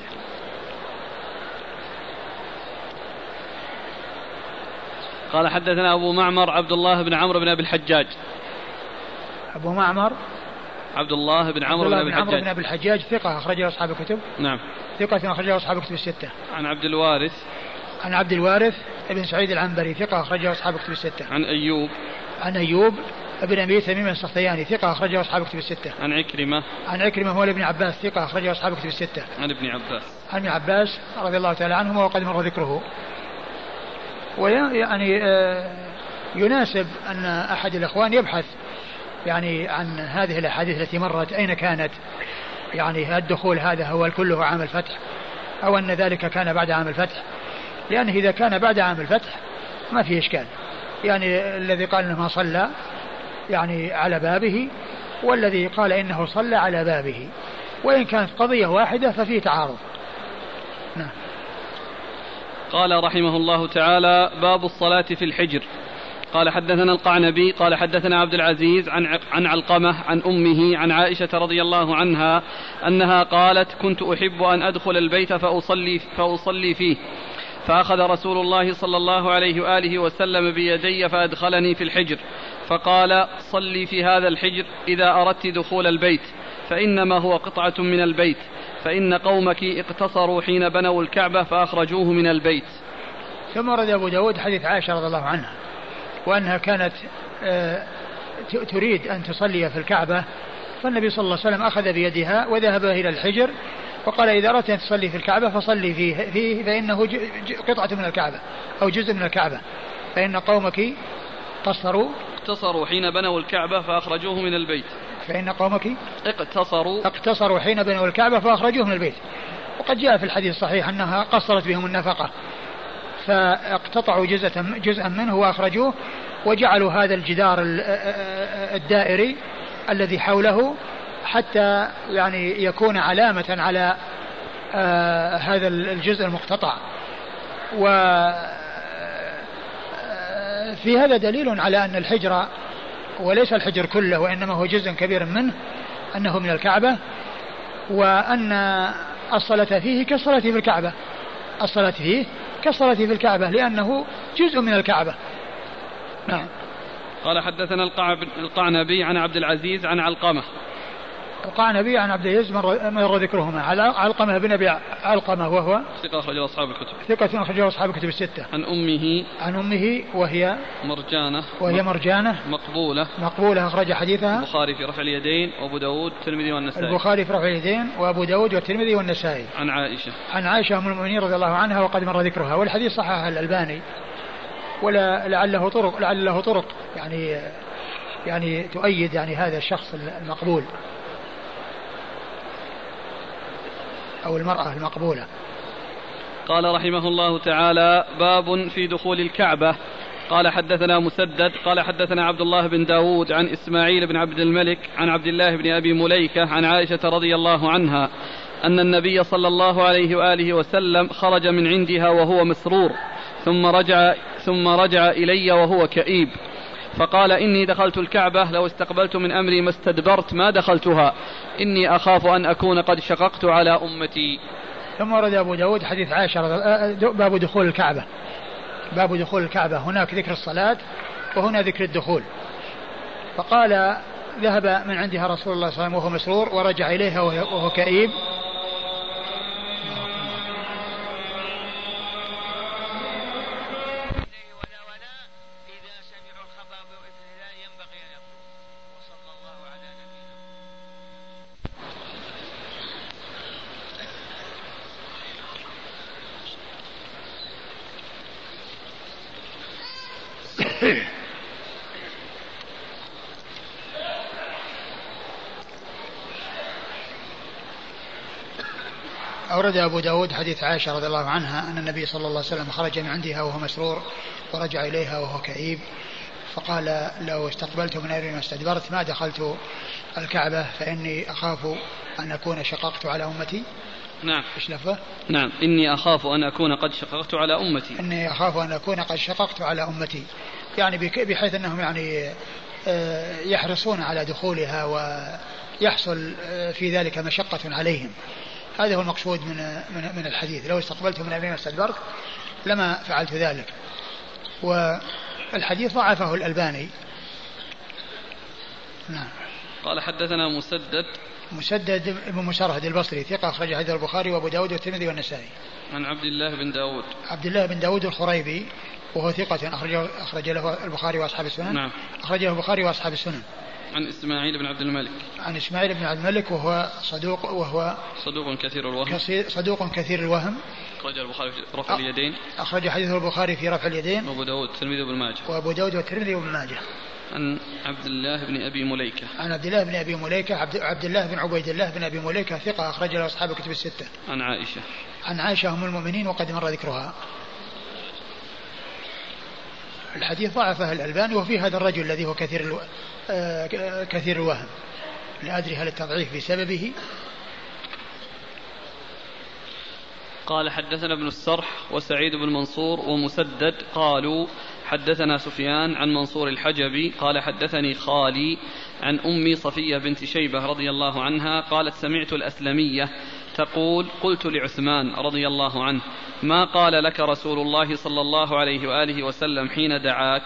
قال حدثنا أبو معمر عبد الله بن عمرو بن أبي الحجاج. أبو معمر. عبد الله بن عمرو بن أبي بن عمرو بن الحجاج أبي الحجاج ثقة أخرجه أصحاب الكتب. نعم. ثقة أخرجه أصحاب الكتب الستة. عن عبد الوارث. عن عبد الوارث بن سعيد العنبري ثقة أخرجه أصحاب الكتب الستة. عن أيوب. عن أيوب بن أبي تميم السختياني ثقة أخرجه أصحاب الكتب الستة. عن عكرمة. عن عكرمة مولى ابن عباس ثقة أخرجه أصحاب الكتب الستة. عن ابن عباس. عن ابن عباس رضي الله تعالى عنهما وقد مر ذكره. ويعني آه، يناسب أن أحد الإخوان يبحث يعني عن هذه الأحاديث التي مرت أين كانت؟ يعني الدخول هذا هو كله عام الفتح؟ أو أن ذلك كان بعد عام الفتح؟ لأنه إذا كان بعد عام الفتح ما في إشكال. يعني الذي قال إنه ما صلى يعني على بابه والذي قال إنه صلى على بابه. وإن كانت قضية واحدة ففي تعارض. قال رحمه الله تعالى باب الصلاة في الحجر. قال حدثنا القعنبي قال حدثنا عبد العزيز عن عن علقمة عن أمه عن عائشة رضي الله عنها أنها قالت كنت أحب أن أدخل البيت فأصلي فأصلي فيه. فأخذ رسول الله صلى الله عليه وآله وسلم بيدي فأدخلني في الحجر. فقال صلي في هذا الحجر إذا أردت دخول البيت فإنما هو قطعة من البيت. فإن قومك اقتصروا حين بنوا الكعبة فأخرجوه من البيت. ثم ورد أبو داود حديث عائشة رضي الله عنها وأنها كانت آه، تريد أن تصلي في الكعبة فالنبي صلى الله عليه وسلم أخذ بيدها وذهب إلى الحجر وقال إذا أردت أن تصلي في الكعبة فصلي فيه, فيه فإنه قطعة من الكعبة أو جزء من الكعبة. فإن قومك قصروا اقتصروا حين بنوا الكعبة فأخرجوه من البيت. فإن قومك اقتصروا. اقتصروا حين بنوا الكعبة فأخرجوه من البيت وقد جاء في الحديث الصحيح أنها قصرت بهم النفقة. فاقتطعوا جزءا جزءا منه وأخرجوه وجعلوا هذا الجدار الدائري الذي حوله حتى يعني يكون علامة على آه، هذا الجزء المقتطع. و آه، في هذا دليل على أن الحجر وليس الحجر كله وإنما هو جزء كبير منه أنه من الكعبة وأن الصلاة فيه كالصلاة في الكعبة. الصلاة فيه كالصلاة في الكعبة لأنه جزء من الكعبة. نعم. قال حدثنا القعنبي عن عبد العزيز عن علقمة. القعنبي عن عبد العزيز مر ذكرهما. على علقمة بن أبي علقمة وهو ثقة أخرجه أصحاب الكتب. ثقة أخرجه أصحاب الكتب الستة. عن أمه عن أمه وهي مرجانة. وهي مرجانة. مقبولة. مقبولة أخرج حديثها. البخاري في رفع اليدين وأبو داود والترمذي والنسائي. البخاري في رفع اليدين وأبو داود والترمذي والنسائي. عن عائشة. عن عائشة أم المؤمنين رضي الله عنها وقد مر ذكرها. والحديث صححه الألباني. ولا لعله طرق لعل له طرق يعني يعني تؤيد يعني هذا الشخص المقبول. أو المرأة المقبولة. قال رحمه الله تعالى باب في دخول الكعبة. قال حدثنا مسدد قال حدثنا عبد الله بن داود عن إسماعيل بن عبد الملك عن عبد الله بن أبي مليكة عن عائشة رضي الله عنها أن النبي صلى الله عليه وآله وسلم خرج من عندها وهو مسرور ثم رجع ثم رجع إلي وهو كئيب. فقال إني دخلت الكعبة لو استقبلت من أمري ما استدبرت ما دخلتها. إني أخاف أن أكون قد شققت على أمتي. ثم ورد أبو داود حديث عائشة آه، باب دخول الكعبة. باب دخول الكعبة. هناك ذكر الصلاة وهنا ذكر الدخول. فقال ذهب من عندها رسول الله صلى الله عليه وسلم وهو مسرور ورجع إليها وهو كئيب. أورد أبو داود حديث عائشة رضي الله عنها أن النبي صلى الله عليه وسلم خرج من عندها وهو مسرور ورجع إليها وهو كئيب فقال لو استقبلت من أمري ما استدبرت ما دخلت الكعبة فإني أخاف أن أكون شققت على أمتي. نعم. إيش لفظه؟ نعم. إني أخاف أن أكون قد شققت على أمتي. إني أخاف أن أكون قد شققت على أمتي. يعني بحيث أنهم يعني آه، يحرصون على دخولها ويحصل آه، في ذلك مشقة عليهم. هذا هو المقصود من من, من الحديث. لو استقبلت من أمري ما استدبرت لما فعلت ذلك. والحديث ضعفه الألباني. نعم. قال حدثنا مسدد. مسدد بن مسرهد البصري ثقة أخرج حديث البخاري وأبو داود والترمذي والنسائي. عن عبد الله بن داود. عبد الله بن داود الخريبي وهو ثقة أخرج أخرج له البخاري وأصحاب السنن. نعم. أخرج له البخاري وأصحاب السنن. عن إسماعيل بن عبد الملك. عن إسماعيل بن عبد الملك وهو صدوق وهو صدوق كثير الوهم. صدوق كثير الوهم. أخرج البخاري في رفع اليدين. أخرج حديث البخاري في رفع اليدين. وأبو داود والترمذي وابن ماجه. وأبو داود والترمذي وابن ماجه. عن عبد الله بن أبي مليكة. عن عبد الله بن أبي مليكة عبد, عبد الله بن عبيد الله بن أبي مليكة ثقة أخرج له أصحاب الكتب الستة. عن عائشة. عن عائشة أم المؤمنين وقد مر ذكرها. الحديث ضعفه الألباني وفي هذا الرجل الذي هو كثير ألو... آه كثير الوهم. لا أدري هل التضعيف بسببه. قال حدثنا ابن السرح وسعيد بن منصور ومسدد قالوا حدثنا سفيان عن منصور الحجبي قال حدثني خالي عن أمي صفية بنت شيبة رضي الله عنها قالت سمعت الأسلمية تقول قلت لعثمان رضي الله عنه ما قال لك رسول الله صلى الله عليه وآله وسلم حين دعاك؟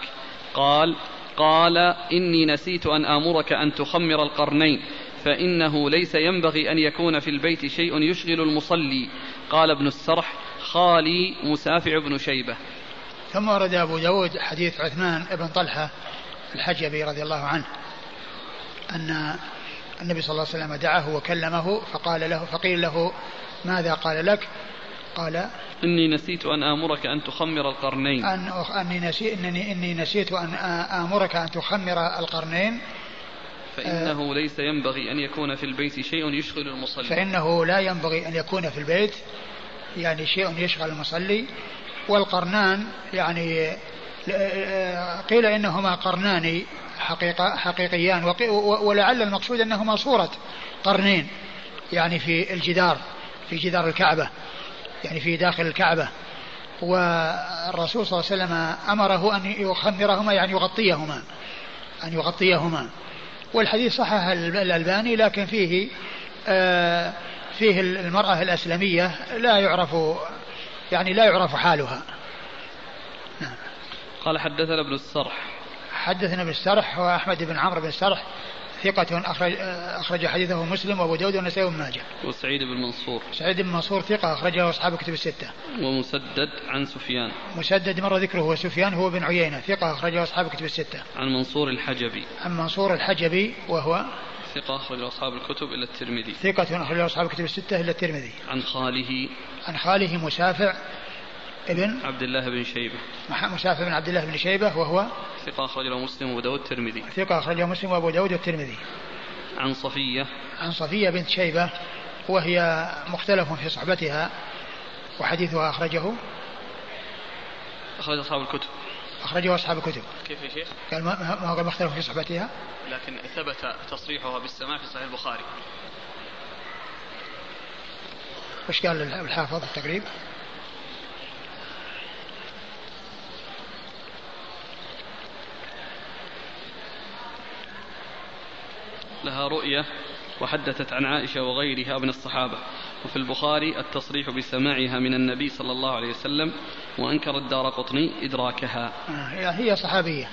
قال قال إني نسيت أن آمرك أن تخمر القرنين فإنه ليس ينبغي أن يكون في البيت شيء يشغل المصلي. قال ابن السرح خالي مسافع بن شيبة. ثم ورد أبو داود حديث عثمان بن طلحة الحجبي رضي الله عنه أن النبي صلى الله عليه وسلم دعاه وكلمه فقال له فقيل له ماذا قال لك؟ قال إني نسيت أن آمرك أن تخمر القرنين. أن أني نسي إنني إني نسيت أن آمرك أن تخمر القرنين. فإنه ليس ينبغي أن يكون في البيت شيء يشغل المصلي. فإنه لا ينبغي أن يكون في البيت يعني شيء يشغل المصلي. والقرنان يعني قيل إنهما قرنان حقيقة حقيقيان. ولعل المقصود أنهما صورة قرنين يعني في الجدار في جدار الكعبة. يعني في داخل الكعبة. والرسول صلى الله عليه وسلم أمره أن يخمرهما يعني يغطيهما أن يغطيهما. والحديث صحح الألباني لكن فيه آه فيه المرأة الأسلمية لا يعرف يعني لا يعرف حالها. نعم. قال حدثنا ابن السرح. حدثنا ابن السرح وأحمد بن عمرو بن السرح. ثقة أخرج أخرج حديثه مسلم وأبو داود والنسائي وابن ماجه. وسعيد بن منصور. سعيد بن منصور ثقة أخرجه أصحاب كتب الستة. ومسدد عن سفيان. مسدد مر ذكره وسفيان هو بن عيينة ثقة أخرجه أصحاب كتب الستة. عن منصور الحجبي. عن منصور الحجبي وهو ثقة أخرجه أصحاب الكتب إلى الترمذي. ثقة أخرجه أصحاب الكتب الستة إلى الترمذي. عن خاله. عن خاله مسافع ابن عبد الله بن شيبة. مسافر بن عبد الله بن شيبة وهو ثقة أخرجه مسلم وأبو داود الترمذي. ثقة أخرجه مسلم وأبو داود الترمذي. عن صفية. عن صفية بنت شيبة وهي مختلف في صحبتها وحديثها أخرجه. أخرج أصحاب الكتب. أخرجه أصحاب الكتب. كيف يا شيخ؟ قال ما هو مختلف في صحبتها؟ لكن ثبت تصريحها بالسماع في صحيح البخاري. وش قال الحافظ التقريب؟ لها رؤية وحدثت عن عائشة وغيرها من الصحابة. وفي البخاري التصريح بسماعها من النبي صلى الله عليه وسلم وأنكر الدار قطني إدراكها. آه، هي صحابية.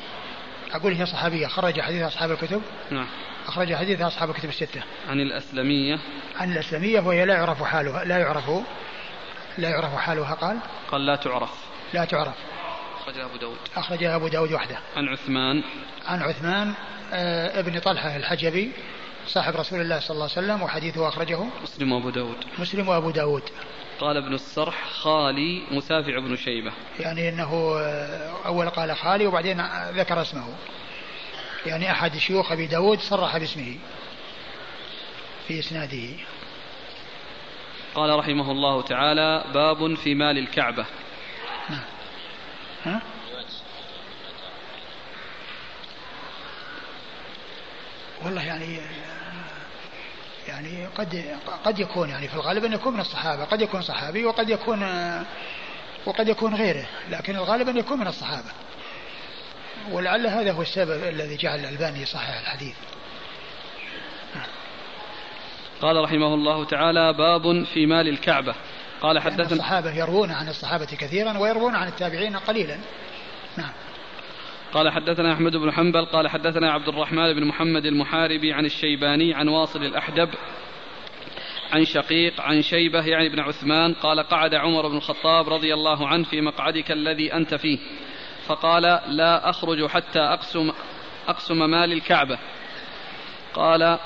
أقول هي صحابية. خرج حديث أصحاب الكتب. نعم. أخرج حديث أصحاب الكتب الستة. عن الأسلمية. عن الأسلمية وهي لا يعرف حالها لا يعرف لا يعرف حالها. قال قال لا تعرف. لا تعرف. أخرجها أبو داود. أخرجها أبو داود وحده. عن عثمان. عن عثمان ابن طلحة الحجبي صاحب رسول الله صلى الله عليه وسلم وحديثه أخرجه. مسلم وأبو داود. مسلم وأبو داود. قال ابن السرح خالي مسافع بن شيبة. يعني أنه آه، أول قال خالي وبعدين ذكر اسمه. يعني أحد شيوخ أبي داود صرح باسمه في إسناده. قال رحمه الله تعالى باب في مال الكعبة. نعم. ها؟ والله يعني يعني قد قد يكون يعني في الغالب أن يكون من الصحابة قد يكون صحابي وقد يكون وقد يكون غيره لكن الغالب أن يكون من الصحابة. ولعل هذا هو السبب الذي جعل الألباني يصحح الحديث. قال رحمه الله تعالى باب في مال الكعبة. قال حدثنا الصحابة يروون عن الصحابة كثيرا ويروون عن التابعين قليلا. قال حدثنا أحمد بن حنبل قال حدثنا عبد الرحمن بن محمد المحاربي عن الشيباني عن واصل الأحدب عن شقيق عن شيبة يعني بن عثمان قال قعد عمر بن الخطاب رضي الله عنه في مقعدك الذي أنت فيه فقال لا أخرج حتى أقسم أقسم مال الكعبة. قال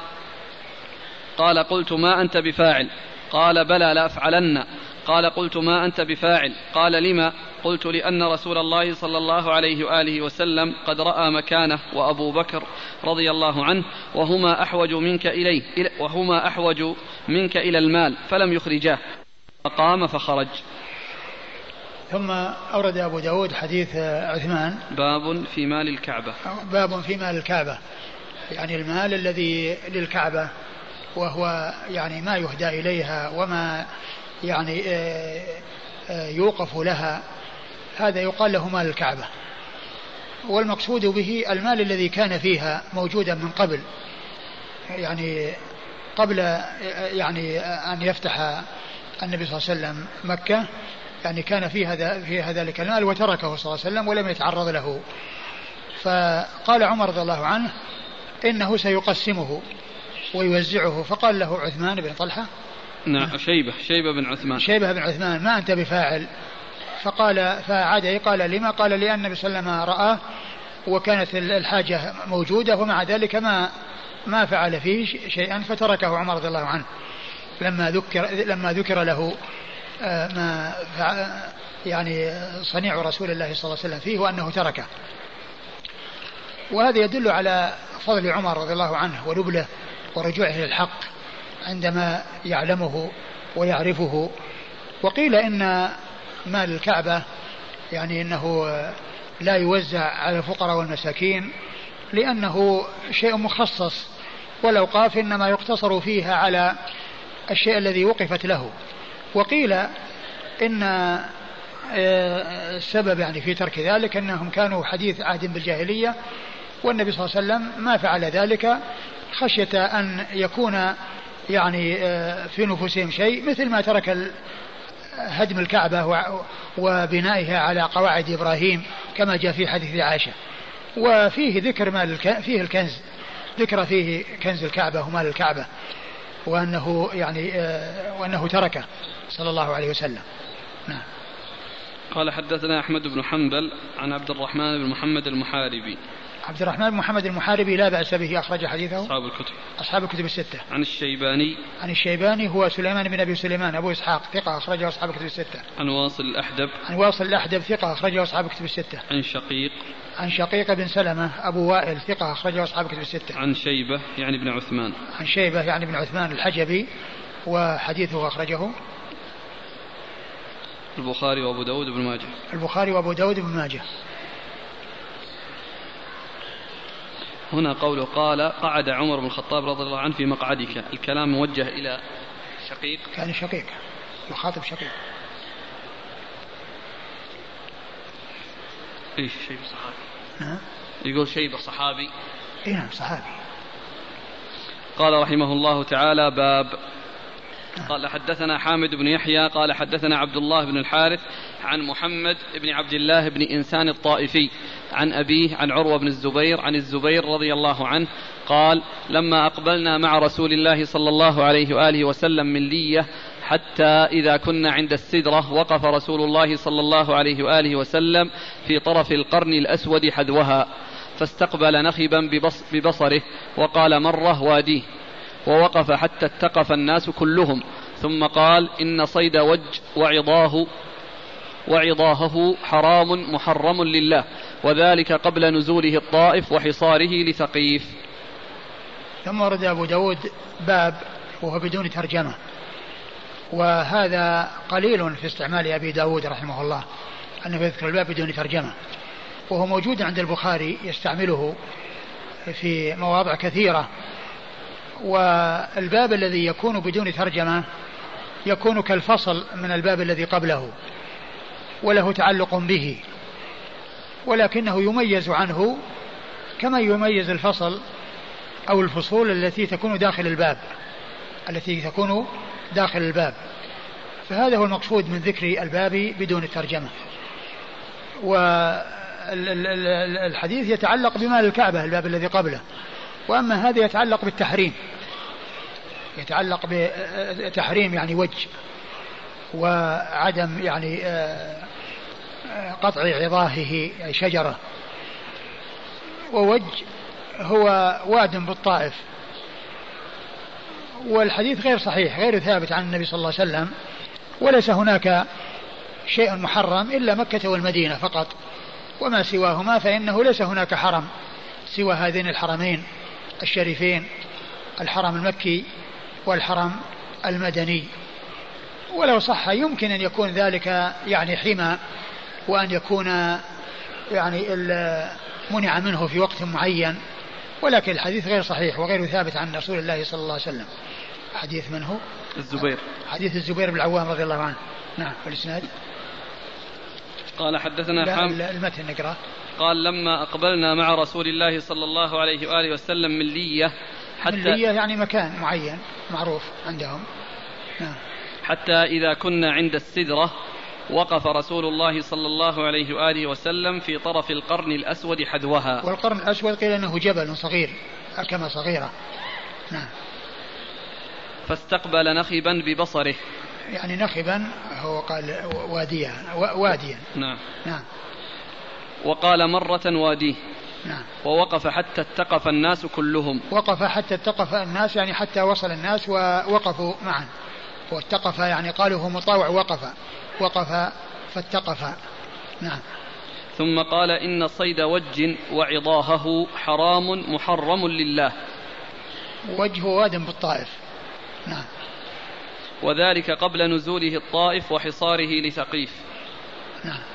قال قلت ما أنت بفاعل؟ قال بلى لأفعلن. قال قلت ما أنت بفاعل قال لما قلت لأن رسول الله صلى الله عليه وآله وسلم قد رأى مكانه وأبو بكر رضي الله عنه وهما أحوج منك إليه وهما أحوج منك إلى المال فلم يخرجاه فقام فخرج. ثم أورد أبو داود حديث عثمان. باب في مال الكعبة. باب في مال الكعبة. يعني المال الذي للكعبة وهو يعني ما يهدى إليها وما يعني آه، آه، يوقف لها. هذا يقال له مال الكعبة. والمقصود به المال الذي كان فيها موجودا من قبل. يعني قبل يعني أن يفتح النبي صلى الله عليه وسلم مكة يعني كان فيها فيها ذلك المال وتركه صلى الله عليه وسلم ولم يتعرض له. فقال عمر رضي الله عنه إنه سيقسمه ويوزعه. فقال له عثمان بن طلحة نعم شيبة شيبة بن عثمان. شيبة بن عثمان ما أنت بفاعل. فقال فعاد قال لما؟ قال لأن النبي صلى الله عليه وسلم رآه وكانت الحاجة موجودة ومع ذلك ما ما فعل فيه شيئا فتركه عمر رضي الله عنه. لما ذكر لما ذكر له آه، ما يعني صنيع رسول الله صلى الله عليه وسلم فيه وأنه تركه. وهذا يدل على فضل عمر رضي الله عنه ونبله ورجوعه للحق. عندما يعلمه ويعرفه. وقيل إن مال الكعبة يعني إنه لا يوزع على الفقراء والمساكين لأنه شيء مخصص. والاوقاف إنما يقتصر فيها على الشيء الذي وقفت له. وقيل إن آه، السبب يعني في ترك ذلك إنهم كانوا حديث عهد بالجاهلية والنبي صلى الله عليه وسلم ما فعل ذلك خشية أن يكون يعني آه، في نفوسهم شيء مثل ما ترك هدم الكعبة وبنائها على قواعد إبراهيم كما جاء في حديث عائشة. وفيه ذكر مال فيه الكنز ذكر فيه كنز الكعبة ومال الكعبة وأنه يعني آه، وأنه تركه صلى الله عليه وسلم. نعم. قال حدثنا أحمد بن حنبل عن عبد الرحمن بن محمد المحاربي. عبد الرحمن بن محمد المحاربي لا بأس به أخرج حديثه. أصحاب الكتب. أصحاب الكتب الستة. عن الشيباني. عن الشيباني هو سليمان بن أبي سليمان أبو إسحاق ثقة أخرجه أصحاب الكتب الستة. عن واصل الأحدب. عن واصل الأحدب ثقة أخرجه أصحاب الكتب الستة. عن شقيق. عن شقيق بن سلمة أبو وائل ثقة أخرجه أصحاب الكتب الستة. عن شيبة يعني ابن عثمان. عن شيبة يعني ابن عثمان الحجبي وحديثه أخرجه. البخاري وأبو داود بن ماجه. البخاري وأبو داود بن ماجه. هنا قوله قال قعد عمر بن الخطاب رضي الله عنه في مقعدك. الكلام موجه إلى شقيق؟ كان شقيق. يخاطب شقيق. إيش شيء صحابي. يقول شيبة صحابي. اي نعم صحابي. قال رحمه الله تعالى باب قال حدثنا حامد بن يحيى قال حدثنا عبد الله بن الحارث عن محمد بن عبد الله بن إنسان الطائفي عن أبيه عن عروة بن الزبير عن الزبير رضي الله عنه قال لما أقبلنا مع رسول الله صلى الله عليه وآله وسلم من لية حتى إذا كنا عند السدرة وقف رسول الله صلى الله عليه وآله وسلم في طرف القرن الأسود حذوها فاستقبل نخبا ببصره وقال مرة واديه. ووقف حتى اتقف الناس كلهم ثم قال إن صيد وج وعظاه وعظاهه حرام محرم لله وذلك قبل نزوله الطائف وحصاره لثقيف. ثم ورد أبو داود باب وهو بدون ترجمة. وهذا قليل في استعمال أبي داود رحمه الله أنه يذكر الباب بدون ترجمة. وهو موجود عند البخاري يستعمله في مواضع كثيرة. والباب الذي يكون بدون ترجمة يكون كالفصل من الباب الذي قبله وله تعلق به ولكنه يميز عنه كما يميز الفصل أو الفصول التي تكون داخل الباب التي تكون داخل الباب. فهذا هو المقصود من ذكر الباب بدون الترجمة. والحديث يتعلق بمال الكعبة الباب الذي قبله. وأما هذا يتعلق بالتحريم. يتعلق بتحريم يعني وجه. وعدم يعني آه، قطع عظاهه شجرة. ووج هو واد بالطائف. والحديث غير صحيح غير ثابت عن النبي صلى الله عليه وسلم. وليس هناك شيء محرم إلا مكة والمدينة فقط. وما سواهما فإنه ليس هناك حرم سوى هذين الحرمين. الشريفين الحرم المكي والحرم المدني. ولو صح يمكن أن يكون ذلك يعني حمى وأن يكون يعني منع منه في وقت معين. ولكن الحديث غير صحيح وغير ثابت عن رسول الله صلى الله عليه وسلم. حديث من هو؟ الزبير. حديث الزبير بن العوام رضي الله عنه. نعم والإسناد قال حدثنا حام المتن نقرأ قال لما أقبلنا مع رسول الله صلى الله عليه وآله وسلم من لية حتى اللية يعني مكان معين معروف عندهم. نعم. حتى إذا كنا عند السدرة وقف رسول الله صلى الله عليه وآله وسلم في طرف القرن الأسود حذوها. والقرن الأسود قيل أنه جبل صغير أكمة صغيرة. نعم. فاستقبل نخبا ببصره. يعني نخبا هو قال واديا واديا. نعم. نعم. وقال مرة واديه. نعم. ووقف حتى اتقف الناس كلهم. وقف حتى اتقف الناس يعني حتى وصل الناس ووقفوا معا. واتقف يعني قالوا هو مطاوع وقف. وقف فاتقف. نعم. ثم قال إن صيد وج وعضاهه حرام محرم لله. وجه واد بالطائف. نعم. وذلك قبل نزوله الطائف وحصاره لثقيف. نعم.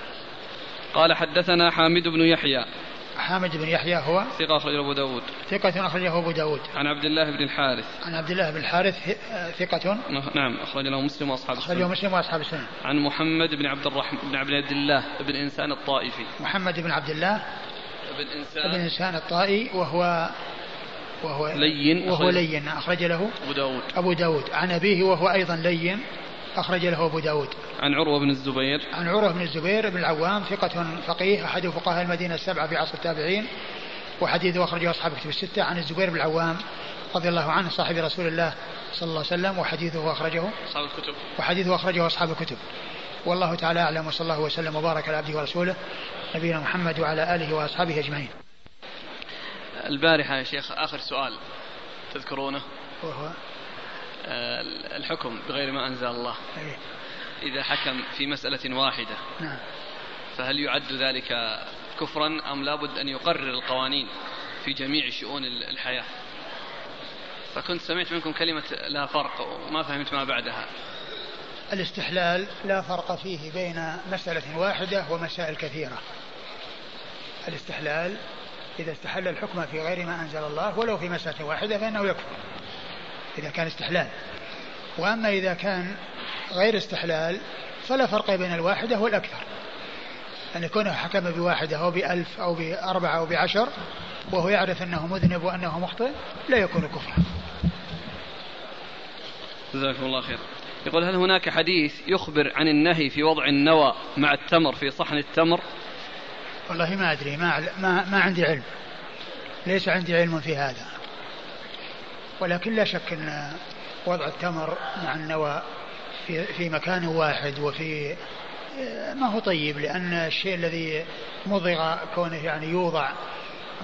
قال حدثنا حامد بن يحيى. حامد بن يحيى هو؟ ثقة أخرجه أبو داود. ثقة أخرجه أبو داود. عن عبد الله بن الحارث. عن عبد الله بن الحارث ثقة؟ نعم أخرج له مسلم وأصحاب السنة. أخرجه مسلم وأصحاب السنة. عن محمد بن عبد الرحمن بن عبد الله بن إنسان الطائفي. محمد بن عبد الله بن إنسان بن إنسان الطائي وهو وهو لين وهو لين أخرج له أبو داود. أبو داود. عن أبيه وهو أيضا لين. أخرج له أبو داود. عن عروة بن الزبير. عن عروة بن الزبير بن العوام ثقة فقيه أحد فقهاء المدينة السبعة في عصر التابعين وحديثه أخرجه أصحاب الكتب الستة. عن الزبير بن العوام رضي الله عنه صاحب رسول الله صلى الله عليه وسلم وحديثه أخرجه. أصحاب الكتب. وحديثه أخرجه أصحاب الكتب. والله تعالى أعلم وصلى الله وسلم وبارك على عبده ورسوله نبينا محمد وعلى آله وأصحابه أجمعين. البارحة يا شيخ آخر سؤال تذكرونه. وهو؟ الحكم بغير ما أنزل الله. إذا حكم في مسألة واحدة نعم. فهل يعد ذلك كفرا أم لابد أن يقرر القوانين في جميع شؤون الحياة؟ فكنت سمعت منكم كلمة لا فرق وما فهمت ما بعدها. الاستحلال لا فرق فيه بين مسألة واحدة ومسائل كثيرة. الاستحلال إذا استحل الحكم في غير ما أنزل الله ولو في مسألة واحدة فإنه يكفر. إذا كان استحلال. وأما إذا كان غير استحلال فلا فرق بين الواحدة والأكثر. أن يكون حكم بواحدة أو بألف أو بأربعة أو بعشر وهو يعرف أنه مذنب وأنه مخطئ لا يكون كفرا. جزاكم الله خير. يقول هل هناك حديث يخبر عن النهي في وضع النوى مع التمر في صحن التمر؟ والله ما أدري ما, ما, ما عندي علم. ليس عندي علم في هذا. ولكن لا شك أن وضع التمر مع النوى في, في مكان واحد وفي ما هو طيب لأن الشيء الذي مضغ كونه يعني يوضع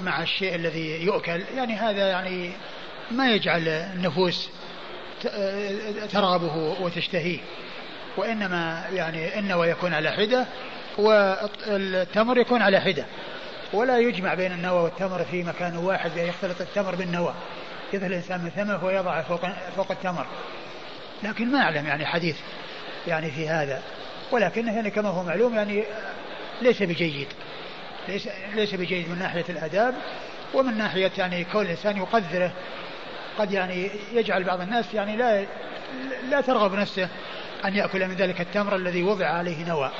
مع الشيء الذي يؤكل يعني هذا يعني ما يجعل النفوس ترغبه وتشتهيه. وإنما يعني النوى يكون على حدة والتمر يكون على حدة. ولا يجمع بين النوى والتمر في مكان واحد يختلط التمر بالنوى. يذهل الإنسان من ثمه ويضع فوق, فوق التمر. لكن ما أعلم يعني حديث يعني في هذا. ولكنه يعني كما هو معلوم يعني ليس بجيد. ليس ليس بجيد من ناحية الآداب ومن ناحية يعني كون الإنسان يقدره. قد يعني يجعل بعض الناس يعني لا لا ترغب نفسه أن يأكل من ذلك التمر الذي وضع عليه نوى.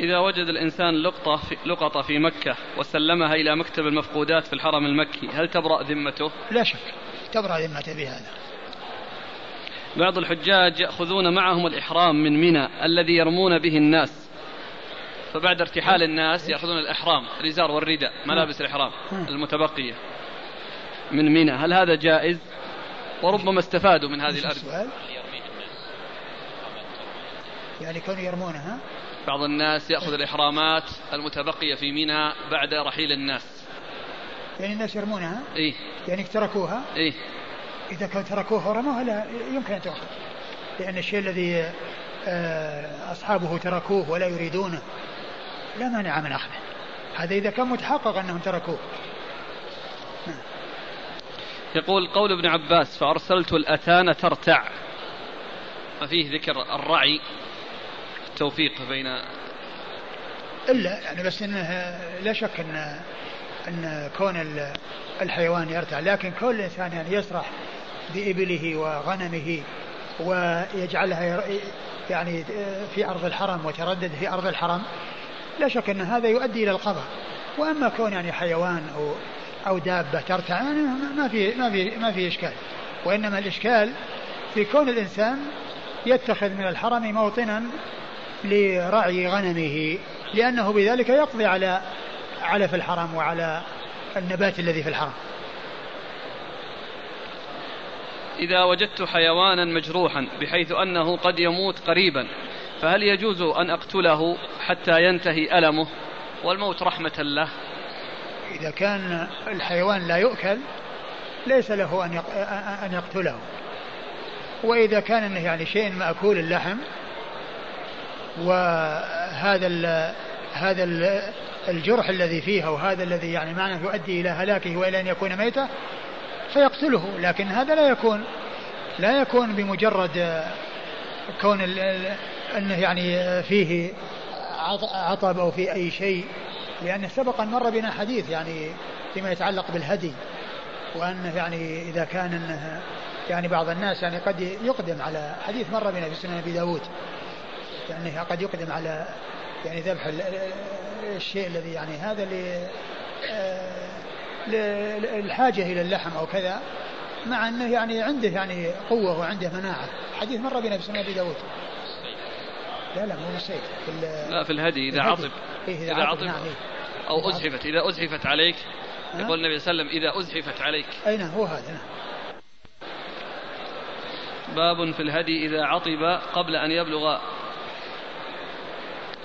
إذا وجد الإنسان لقطة في, لقطة في مكة وسلمها إلى مكتب المفقودات في الحرم المكي هل تبرأ ذمته؟ لا شك تبرأ ذمته بهذا. بعض الحجاج يأخذون معهم الإحرام من منى الذي يرمون به الناس فبعد ارتحال الناس يأخذون الإحرام الإزار والرداء ملابس الإحرام المتبقية من منى. هل هذا جائز؟ وربما استفادوا من هذه الأرض. يعني كانوا يرمونها؟ بعض الناس يأخذ الإحرامات المتبقية في منى بعد رحيل الناس. يعني الناس يرمونها؟ إيه. يعني تركوها إيه. إذا كانوا تركوها ورموها لا يمكن أن تؤخذ. لأن الشيء الذي آه، أصحابه تركوه ولا يريدونه لا مانع من أخذه. هذا إذا كان متحقق أنهم تركوه. يقول قول ابن عباس فأرسلت الأتان ترتع. ففيه ذكر الرعي. التوفيق بين إلا يعني بس إنه لا شك أن أن كون الحيوان يرتع لكن كون الإنسان يعني يسرح بإبله وغنمه ويجعلها يعني في أرض الحرم وتردد في أرض الحرم لا شك أن هذا يؤدي إلى القضاء. وأما كون يعني حيوان أو أو دابة ترتع يعني ما في ما في ما في إشكال. وإنما الإشكال في كون الإنسان يتخذ من الحرم موطنا لرعي غنمه لأنه بذلك يقضي على علف الحرم وعلى النبات الذي في الحرم إذا وجدت حيوانا مجروحا بحيث أنه قد يموت قريبا فهل يجوز أن أقتله حتى ينتهي ألمه والموت رحمة له؟ إذا كان الحيوان لا يؤكل ليس له أن يقتله. وإذا كان يعني شيء مأكول اللحم وهذا ال هذا ال الجرح الذي فيه وهذا الذي يعني معناه يؤدي إلى هلاكه وإلى أن يكون ميتا فيقتله لكن هذا لا يكون لا يكون بمجرد كون أنه يعني فيه عطب أو في أي شيء لأن سبق أن مر بنا حديث يعني فيما يتعلق بالهدي وأنه يعني إذا كان أنه يعني بعض الناس يعني قد يقدم على حديث مر بنا في سنن أبي داود. يعني قد يقدم على يعني ذبح الشيء الذي يعني هذا للحاجة إلى اللحم أو كذا مع أنه يعني عنده يعني قوة وعنده مناعة. حديث مر بنا في أبي داود. لا لا مو بالصيد في لا في الهدي إذا عطب. إيه إذا, عطب نعم إيه. أو أزحفت إذا أزحفت عليك. يقول النبي صلى الله عليه وسلم إذا أزحفت عليك. أي نعم هو هذا؟ نعم باب في الهدي إذا عطب قبل أن يبلغ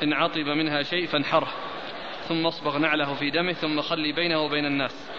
إن عطب منها شيء فانحره ثم اصبغ نعله في دمه ثم خلي بينه وبين الناس.